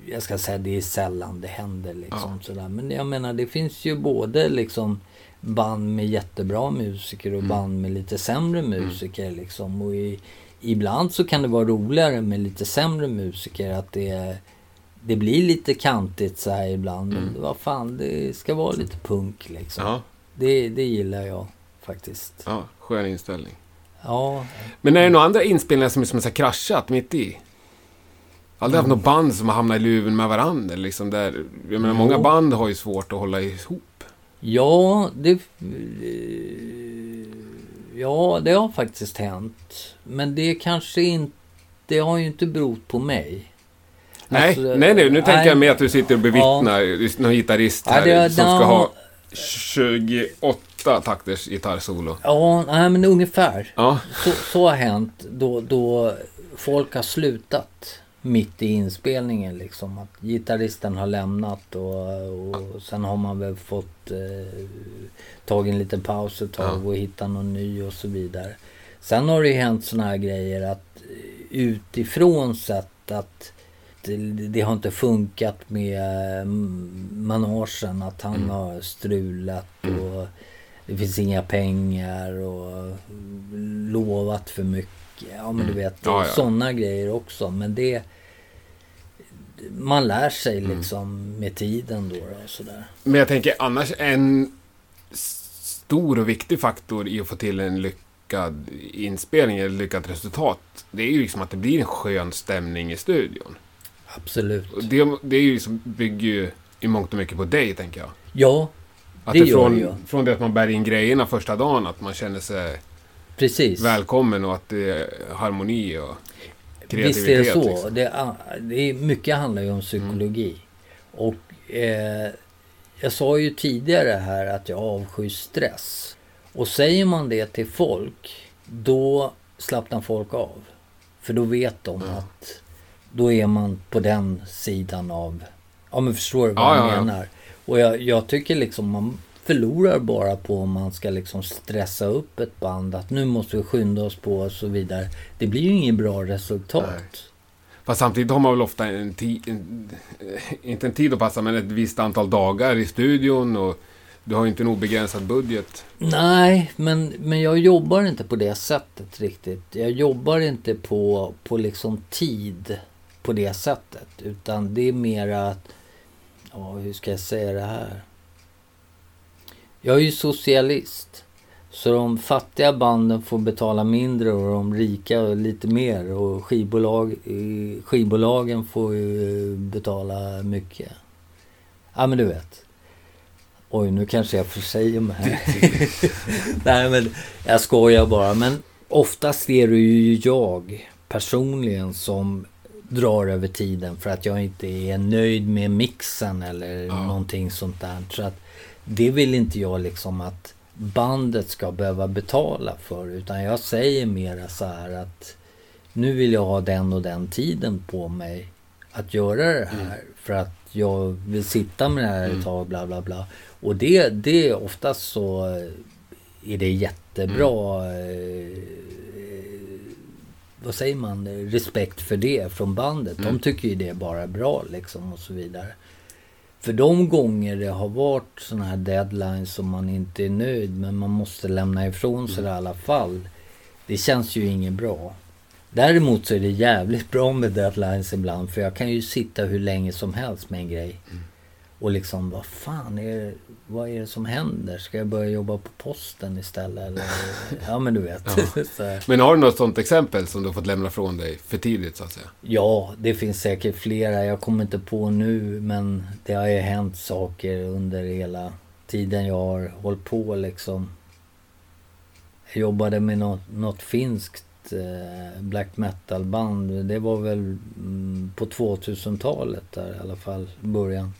jag ska säga det är sällan det händer liksom sådär. Men jag menar det finns ju både liksom band med jättebra musiker och band med lite sämre musiker liksom. Och i, ibland så kan det vara roligare med lite sämre musiker att det det blir lite kantigt så här ibland. Men vad fan, det ska vara lite punk liksom. Ja, Det, det gillar jag faktiskt. ja, skön inställning. Ja, Men är det några andra inspelningar som, här kraschat mitt i? Aldrig haft något band som har hamnat i luven med varandra liksom där. Jag menar, många band har ju svårt att hålla ihop. Ja, det... Ja, det har faktiskt hänt. Men det kanske inte... Det har ju inte berott på mig. Nej, Alltså, nej, nej, nu tänker nej. jag mer att du sitter och bevittnar just någon gitarrist Ja, här det- som ja. ska ha 28 åtta takters gitarrsolo. Ja, nej, men ungefär. Ja. Så, så har hänt då, då folk har slutat mitt i inspelningen liksom. Att gitarristen har lämnat och, och sen har man väl fått eh, tagit en liten paus ett tag Ja. och hitta någon ny och så vidare. Sen har det ju hänt såna här grejer att utifrån sett att det, det har inte funkat med eh, managen. Att han Mm. har strulat och det finns inga pengar och lovat för mycket. Ja men du vet, Mm. Ja, ja. sådana grejer också. Men det... Man lär sig Mm. liksom med tiden då, då sådär. Men jag tänker annars en stor och viktig faktor i att få till en lyckad inspelning eller lyckat resultat. Det är ju liksom att det blir en skön stämning i studion. Absolut. Och det, det är ju liksom, bygger ju i mångt och mycket på dig, tänker jag. Ja, Att Det det, från, det ju. från det att man bär in grejerna första dagen, att man känner sig precis. välkommen och att det är harmoni och kreativitet. Visst är det så. Liksom. Det, det mycket handlar ju om psykologi. Och eh, jag sa ju tidigare här att jag avskyr stress. Och säger man det till folk, då slappnar folk av. För då vet de att då är man på den sidan av... Ja men förstår du vad Ja, jag ja, ja. menar? Och jag, jag tycker liksom man förlorar bara på om man ska liksom stressa upp ett band. Att nu måste vi skynda oss på och så vidare. Det blir ju inget bra resultat. Nej. Fast samtidigt har man väl ofta en tid, en, eh, inte en tid att passa, men ett visst antal dagar i studion och du har ju inte en obegränsad budget. Nej, men, men jag jobbar inte på det sättet riktigt. Jag jobbar inte på, på liksom tid på det sättet. Utan det är mera att... Ja, hur ska jag säga det här? Jag är ju socialist. Så de fattiga banden får betala mindre och de rika lite mer. Och skivbolag, eh, skivbolagen får ju betala mycket. Ja, men du vet. Oj, nu kanske jag försäger mig här. Nej, men jag skojar bara. Men oftast är det ju jag personligen som drar över tiden för att jag inte är nöjd med mixen eller Ja. någonting sånt där. Så att det vill inte jag liksom att bandet ska behöva betala för. Utan jag säger mera så här att nu vill jag ha den och den tiden på mig att göra det här. För att jag vill sitta med det här ett tag, bla bla bla. Och det, det är oftast så är det jättebra eh, vad säger man, respekt för det från bandet. De tycker ju det är bara bra liksom och så vidare. För de gånger det har varit sådana här deadlines som man inte är nöjd men man måste lämna ifrån sig det i alla fall. Det känns ju inget bra. Däremot så är det jävligt bra med deadlines ibland för jag kan ju sitta hur länge som helst med en grej. Och liksom, vad fan är det, vad är det som händer? Ska jag börja jobba på posten istället? Eller? Ja men du vet. här. Men har du något sånt exempel som du har fått lämna från dig för tidigt, så att säga? Ja, det finns säkert flera. Jag kommer inte på nu, men det har ju hänt saker under hela tiden jag har hållit på liksom. Jag jobbade med något, något finskt eh, black metal band. Det var väl mm, på 2000-talet där i alla fall, början.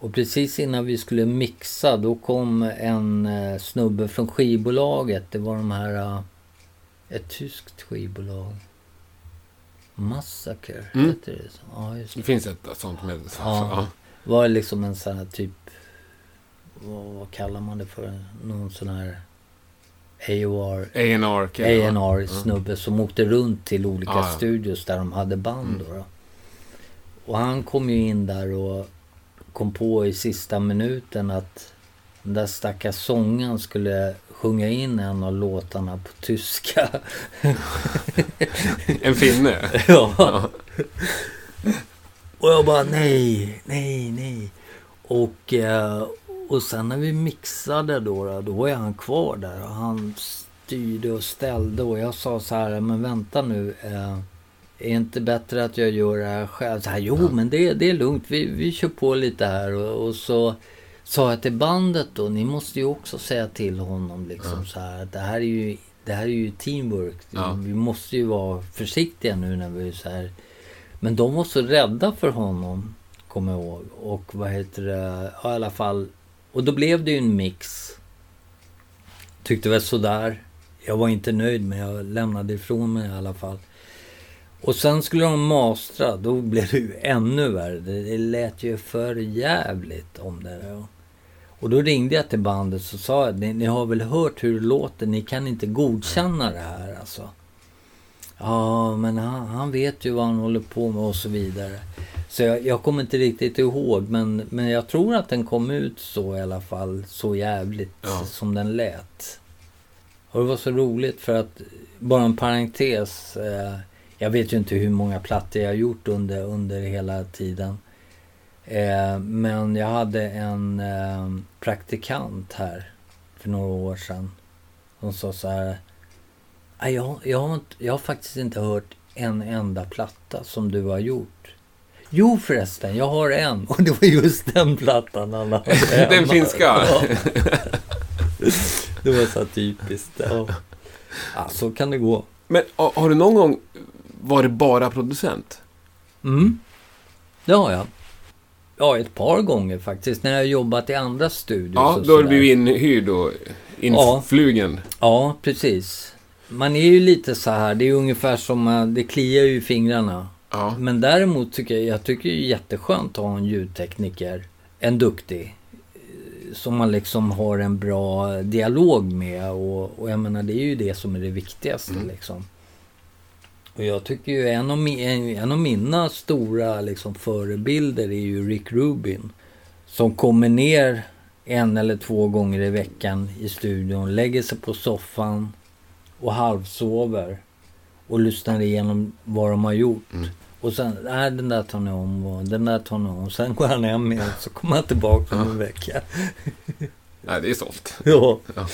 Och precis innan vi skulle mixa då kom en eh, snubbe från skivbolaget. Det var de här... Eh, ett tyskt skivbolag. Massacre, Mm. heter det? Ja, det. Det finns ett sånt med... Ja. Var liksom en sån här typ... Vad, vad kallar man det för? Någon sån här... AOR... A&R? A&R snubbe som åkte runt till olika Ja, ja. studios där de hade band. Då, då. Och han kom ju in där och kom på i sista minuten att den där stackars sångaren skulle sjunga in en av låtarna på tyska. En finne. ja. Och jag bara nej, nej, nej. Och, eh, och sen när vi mixade då, då, var han kvar där och han styrde och ställde och jag sa så här, men vänta nu. Eh, är inte bättre att jag gör det här själv? Så här, jo, men det, det är lugnt. Vi, vi kör på lite här. Och, och så sa jag till bandet då, ni måste ju också säga till honom liksom så här. att Det här är ju, det här är ju teamwork. Ja. Vi måste ju vara försiktiga nu när vi är så här. Men de var så rädda för honom, kommer jag ihåg. Och vad heter det, ja, i alla fall. Och då blev det ju en mix. Tyckte väl sådär. Jag var inte nöjd men jag lämnade ifrån mig i alla fall. Och sen skulle de mastra, då blev det ju ännu värre. Det lät ju för jävligt om det. Där. Och då ringde jag till bandet och sa att ni, ni har väl hört hur det låter, ni kan inte godkänna det här alltså. Ja, men han, han vet ju vad han håller på med och så vidare. Så jag, jag kommer inte riktigt ihåg, men, men jag tror att den kom ut så i alla fall, så jävligt Ja. som den lät. Och det var så roligt för att, bara en parentes, eh, jag vet ju inte hur många plattor jag har gjort under, under hela tiden. Eh, men jag hade en eh, praktikant här för några år sedan. Som sa så här. "Nej, Jag, jag, har inte, jag har faktiskt inte hört en enda platta som du har gjort. Jo förresten, jag har en. Och det var just den plattan han hade Den hemma. finska? Ja. Det var så typiskt. Ja. ja, så kan det gå. Men har du någon gång varit bara producent? Mm, det har jag. Ja, ett par gånger faktiskt. När jag har jobbat i andra studios. Ja, då har du blivit inhyrd och influgen. Ja, precis. Man är ju lite så här, det är ungefär som, det kliar ju i fingrarna. Ja. Men däremot tycker jag, jag tycker det är jätteskönt att ha en ljudtekniker, en duktig, som man liksom har en bra dialog med. Och, och jag menar, det är ju det som är det viktigaste Mm. liksom. Och jag tycker ju en av, mi, en, av mina stora liksom, förebilder är ju Rick Rubin. Som kommer ner en eller två gånger i veckan i studion, lägger sig på soffan och halvsover. Och lyssnar igenom vad de har gjort. Mm. Och sen, nej den där tar ni om och den där tar ni om. Sen går han hem igen så kommer han tillbaka om en vecka. Nej, det är sålt. Ja. Ja.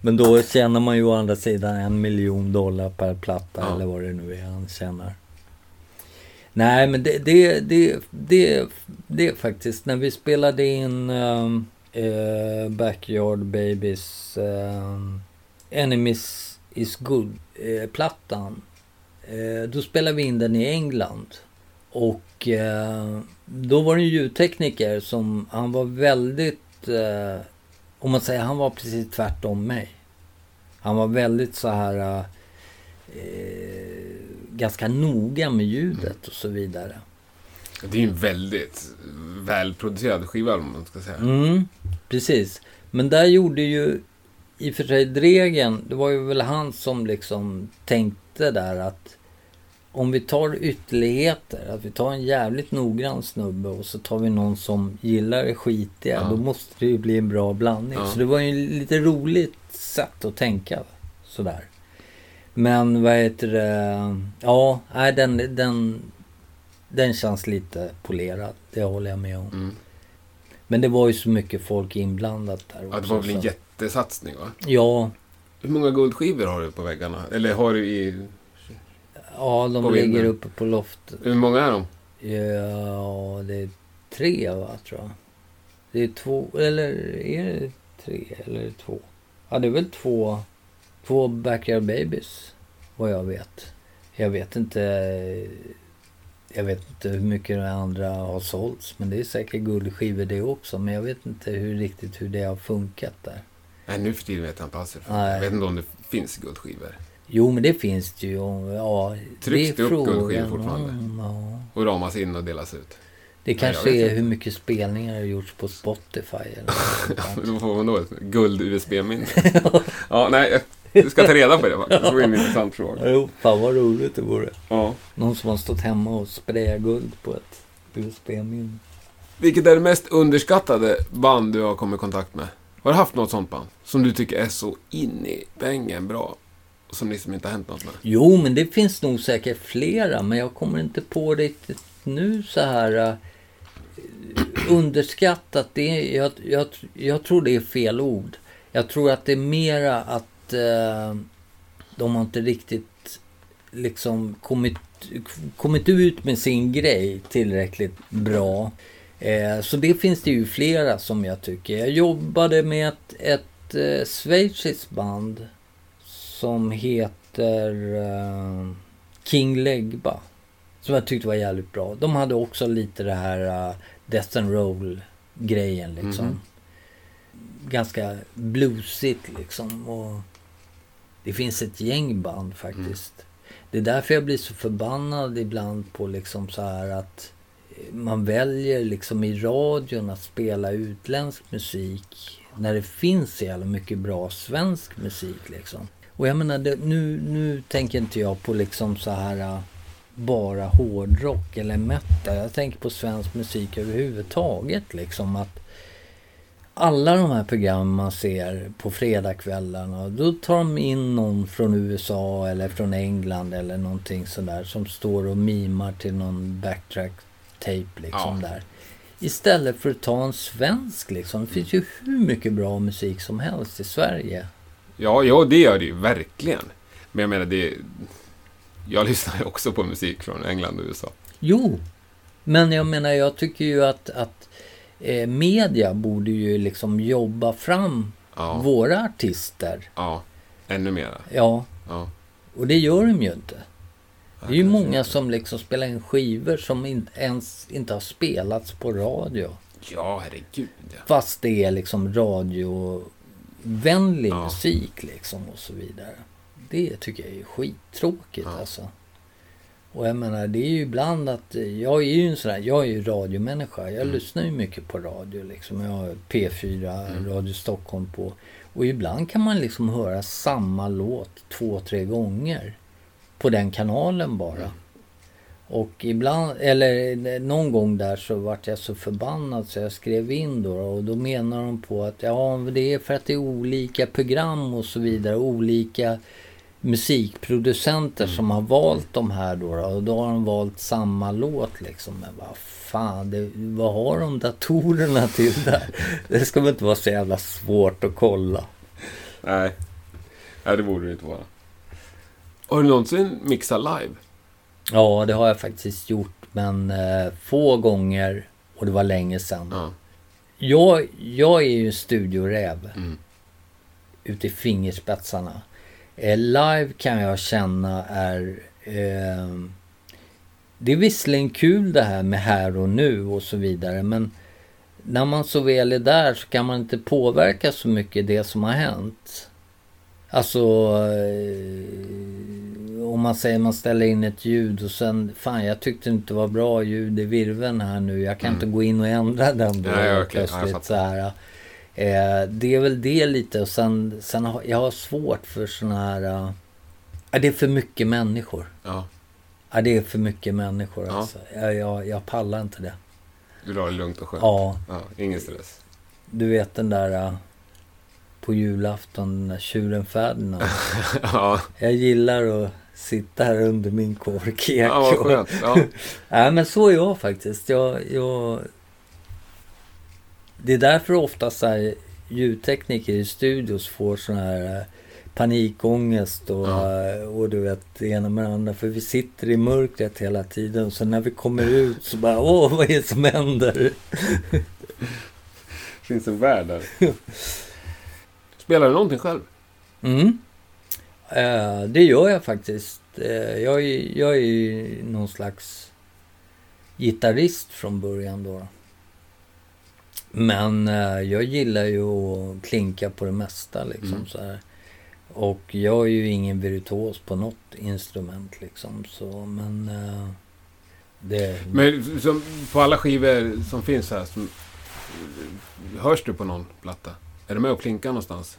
Men då tjänar man ju å andra sidan en miljon dollar per platta Ja. eller vad det nu är han tjänar. Nej men det, det, det, det, det är faktiskt när vi spelade in um, eh, Backyard Babies um, Enemies is Good-plattan. Eh, då spelade vi in den i England. Och eh, då var det en ljudtekniker som, han var väldigt, eh, om man säger, han var precis tvärtom mig. Han var väldigt så här, eh, ganska noga med ljudet och så vidare. Det är ju en väldigt välproducerad skiva om man ska säga. Mm, precis. Men där gjorde ju i och för sig Dregen, det var ju väl han som liksom tänkte där att om vi tar ytterligheter, att vi tar en jävligt noggrann snubbe och så tar vi någon som gillar det skitiga, Ja. då måste det ju bli en bra blandning. Ja. Så det var ju lite roligt sätt att tänka sådär. Men vad heter det? Ja, nej, den, den, den känns lite polerad. Det håller jag med om. Mm. Men det var ju så mycket folk inblandat där också. Ja, det var väl en jättesatsning va? Ja, Hur många guldskivor har du på väggarna? Eller har du i... ja, de På ligger vinden. uppe på loftet. Hur många är de? Ja, det är tre va, tror jag. Det är två, eller är det tre eller två? Ja, det är väl två, två Backyard Babies, vad jag vet. Jag vet inte, jag vet inte hur mycket de andra har sålts, men det är säkert guldskivor det också. Men jag vet inte hur riktigt hur det har funkat där. Nej, nu för tiden vet jag inte alls. Jag vet inte om det finns guldskivor. Jo, men det finns det ju. Ja, Trycks det upp frågan guldskivor fortfarande? om, Ja. Och ramas in och delas ut. Det kanske är hur mycket spelningar det har gjorts på Spotify. Eller där. Då får man då ett guld-USB-minne. ja, nej, jag ska ta reda på det faktiskt. Det var en intressant fråga. Jo, fan vad roligt det vore. Ja. Någon som har stått hemma och sprayat guld på ett USB-minne. Vilket är det mest underskattade band du har kommit i kontakt med? Har du haft något sånt band? Som du tycker är så in i bängen bra? Och som liksom inte har hänt något med? Jo, men det finns nog säkert flera, men jag kommer inte på riktigt nu så här uh, underskattat. Det är, jag, jag, jag tror det är fel ord. Jag tror att det är mera att uh, de har inte riktigt liksom kommit, kommit ut med sin grej tillräckligt bra. Eh, så det finns det ju flera som jag tycker. Jag jobbade med ett, ett eh, schweiziskt band som heter eh, King Legba. Som jag tyckte var jävligt bra. De hade också lite det här uh, Death and Roll grejen liksom. Mhm. ganska bluesigt liksom. Och det finns ett gäng band faktiskt. Mm. Det är därför jag blir så förbannad ibland på liksom så här att man väljer liksom i radion att spela utländsk musik när det finns så jävla mycket bra svensk musik liksom. Och jag menar, det, nu, nu tänker inte jag på liksom så här bara hårdrock eller metal. Jag tänker på svensk musik överhuvudtaget liksom. att alla de här programmen man ser på fredagskvällarna. Då tar de in någon från USA eller från England eller någonting sådär. Som står och mimar till någon backtrack tape liksom ja. där. Istället för att ta en svensk liksom. Det finns ju hur mycket bra musik som helst i Sverige. Ja, ja det gör det ju verkligen. Men jag menar det... Jag lyssnar ju också på musik från England och USA. Jo, men jag menar jag tycker ju att, att eh, media borde ju liksom jobba fram ja. våra artister. Ja, ännu mera. Ja. ja. Och det gör de ju inte. Det är ju många som liksom spelar in skivor som inte ens inte har spelats på radio. Ja, herregud. Ja. Fast det är liksom radiovänlig ja. musik liksom och så vidare. Det tycker jag är skittråkigt ja. alltså. Och jag menar, det är ju ibland att jag är ju en sån där, jag är ju radiomänniska. Jag mm. lyssnar ju mycket på radio liksom. Jag har P4, mm. Radio Stockholm på. Och ibland kan man liksom höra samma låt två, tre gånger på den kanalen bara. Mm. Och ibland, eller någon gång där så vart jag så förbannad så jag skrev in då och då menar de på att ja det är för att det är olika program och så vidare, olika musikproducenter mm. som har valt de här då, och då har de valt samma låt liksom. Men vad fan, det, vad har de datorerna till där? Det ska väl inte vara så jävla svårt att kolla. Nej, Nej det borde det inte vara. Har du någonsin mixat live? Ja, det har jag faktiskt gjort. Men eh, få gånger och det var länge sedan. Ja. Jag, jag är ju studioräv. Mm. Ute i fingerspetsarna. Eh, live kan jag känna är... Eh, det är visserligen kul det här med här och nu och så vidare. Men när man så väl är där så kan man inte påverka så mycket det som har hänt. Alltså, eh, om man säger man ställer in ett ljud och sen, fan jag tyckte inte det var bra ljud i virven här nu. Jag kan mm. inte gå in och ändra den då Nej, okay. plötsligt ja, så här. Eh, det är väl det lite och sen, sen har jag har svårt för såna här, uh, det är för mycket människor. Ja. ja det är för mycket människor ja. alltså. Jag, jag, jag pallar inte det. Du vill ha det lugnt och skönt? Ja. ja. Ingen stress? Du vet den där... Uh, på julafton när tjuren Ferdinand. ja. Jag gillar att sitta här under min korkek. Ja, vad skönt. Ja. ja, men så är jag faktiskt. Jag, jag... Det är därför ofta så här, ljudtekniker i studios får sån här eh, panikångest och, ja. Eh, och du vet det ena med det andra. För vi sitter i mörkret hela tiden. Och så när vi kommer ut så bara, åh vad är det som händer? det finns en värld där. Spelar du någonting själv? Mm. Uh, det gör jag faktiskt. Uh, jag, är, jag är ju någon slags gitarrist från början då. Men uh, jag gillar ju att klinka på det mesta liksom mm. så här. Och jag är ju ingen virtuos på något instrument liksom så men... det... Men som, på alla skivor som finns här, som, hörs du på någon platta? Är du med och klinkar någonstans?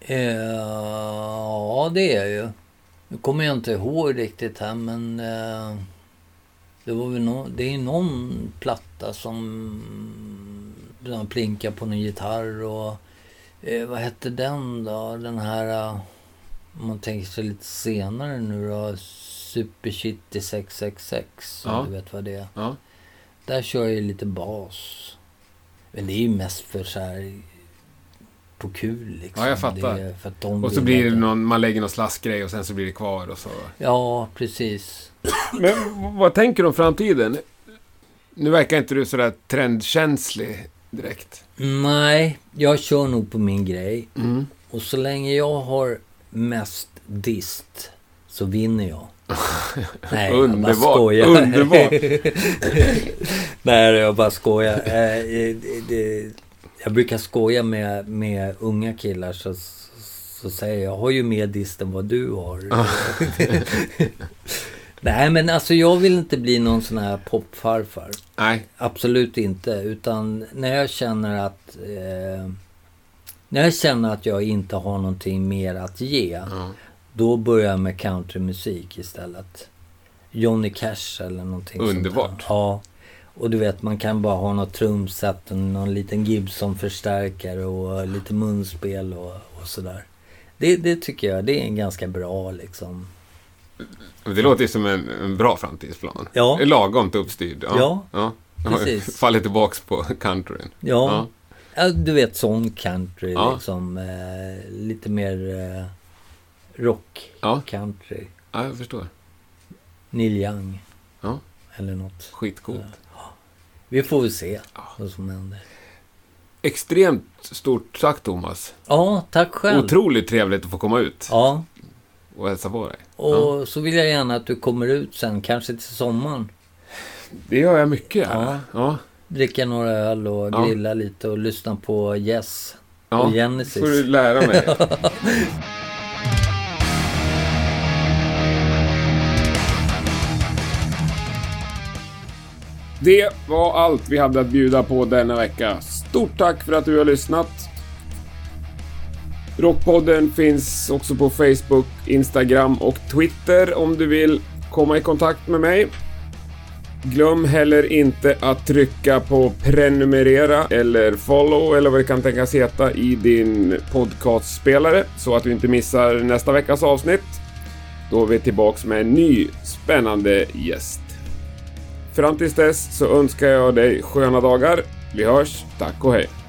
Eh, ja, det är jag ju. Nu kommer jag inte ihåg riktigt här, men... Uh, det var väl no det är någon platta som... De plinkar på någon gitarr och... Uh, vad hette den då? Den här... Om man tänker sig lite senare nu då. Super Shitty 666. Om ja. du vet vad det är. Ja. Där kör jag lite bas. Men det är ju mest för så här på kul liksom. Ja, jag fattar. och så blir det någon, man lägger någon slaskgrej och sen så blir det kvar och så. Ja, precis. Men vad tänker du om framtiden? Nu verkar inte du sådär trendkänslig direkt. Nej, jag kör nog på min grej. Mm. Och så länge jag har mest dist så vinner jag. Nej, Underbar. jag bara skojar. Underbart. Nej, jag bara skojar. Eh, det, Jag brukar skoja med, med unga killar så, så säger jag, jag har ju mer dist än vad du har. Nej men alltså jag vill inte bli någon sån här popfarfar. Nej. Absolut inte. Utan när jag känner att... Eh, när jag känner att jag inte har någonting mer att ge. Ja. Då börjar jag med countrymusik istället. Johnny Cash eller någonting Underbart. Sånt. Ja. Och du vet, man kan bara ha något trumset och någon liten Gibson-förstärkare och lite munspel och, och sådär. Det, det tycker jag, det är en ganska bra liksom. Det låter ju som en, en bra framtidsplan. Ja. Lagom uppstyrd. Ja, ja. precis. Faller tillbaks på countryn. Ja. ja. Du vet sån country Ja. liksom. Eh, lite mer eh, rock Ja. country. ja, jag förstår. Neil Young. Ja. Eller något. Skitcoolt. Vi får väl se vad som händer. Extremt stort tack Thomas. Ja, tack själv. Otroligt trevligt att få komma ut Ja, och hälsa på dig. och så vill jag gärna att du kommer ut sen, kanske till sommaren. Det gör jag mycket gärna. Ja. Ja. Dricka några öl och Ja. grilla lite och lyssna på Yes Ja. och Genesis. får du lära mig. Det var allt vi hade att bjuda på denna vecka. Stort tack för att du har lyssnat. Rockpodden finns också på Facebook, Instagram och Twitter om du vill komma i kontakt med mig. Glöm heller inte att trycka på prenumerera eller follow eller vad det kan tänkas heta i din podcastspelare så att du inte missar nästa veckas avsnitt. Då är vi tillbaks med en ny spännande gäst. Fram tills dess så önskar jag dig sköna dagar. Vi hörs. Tack och hej.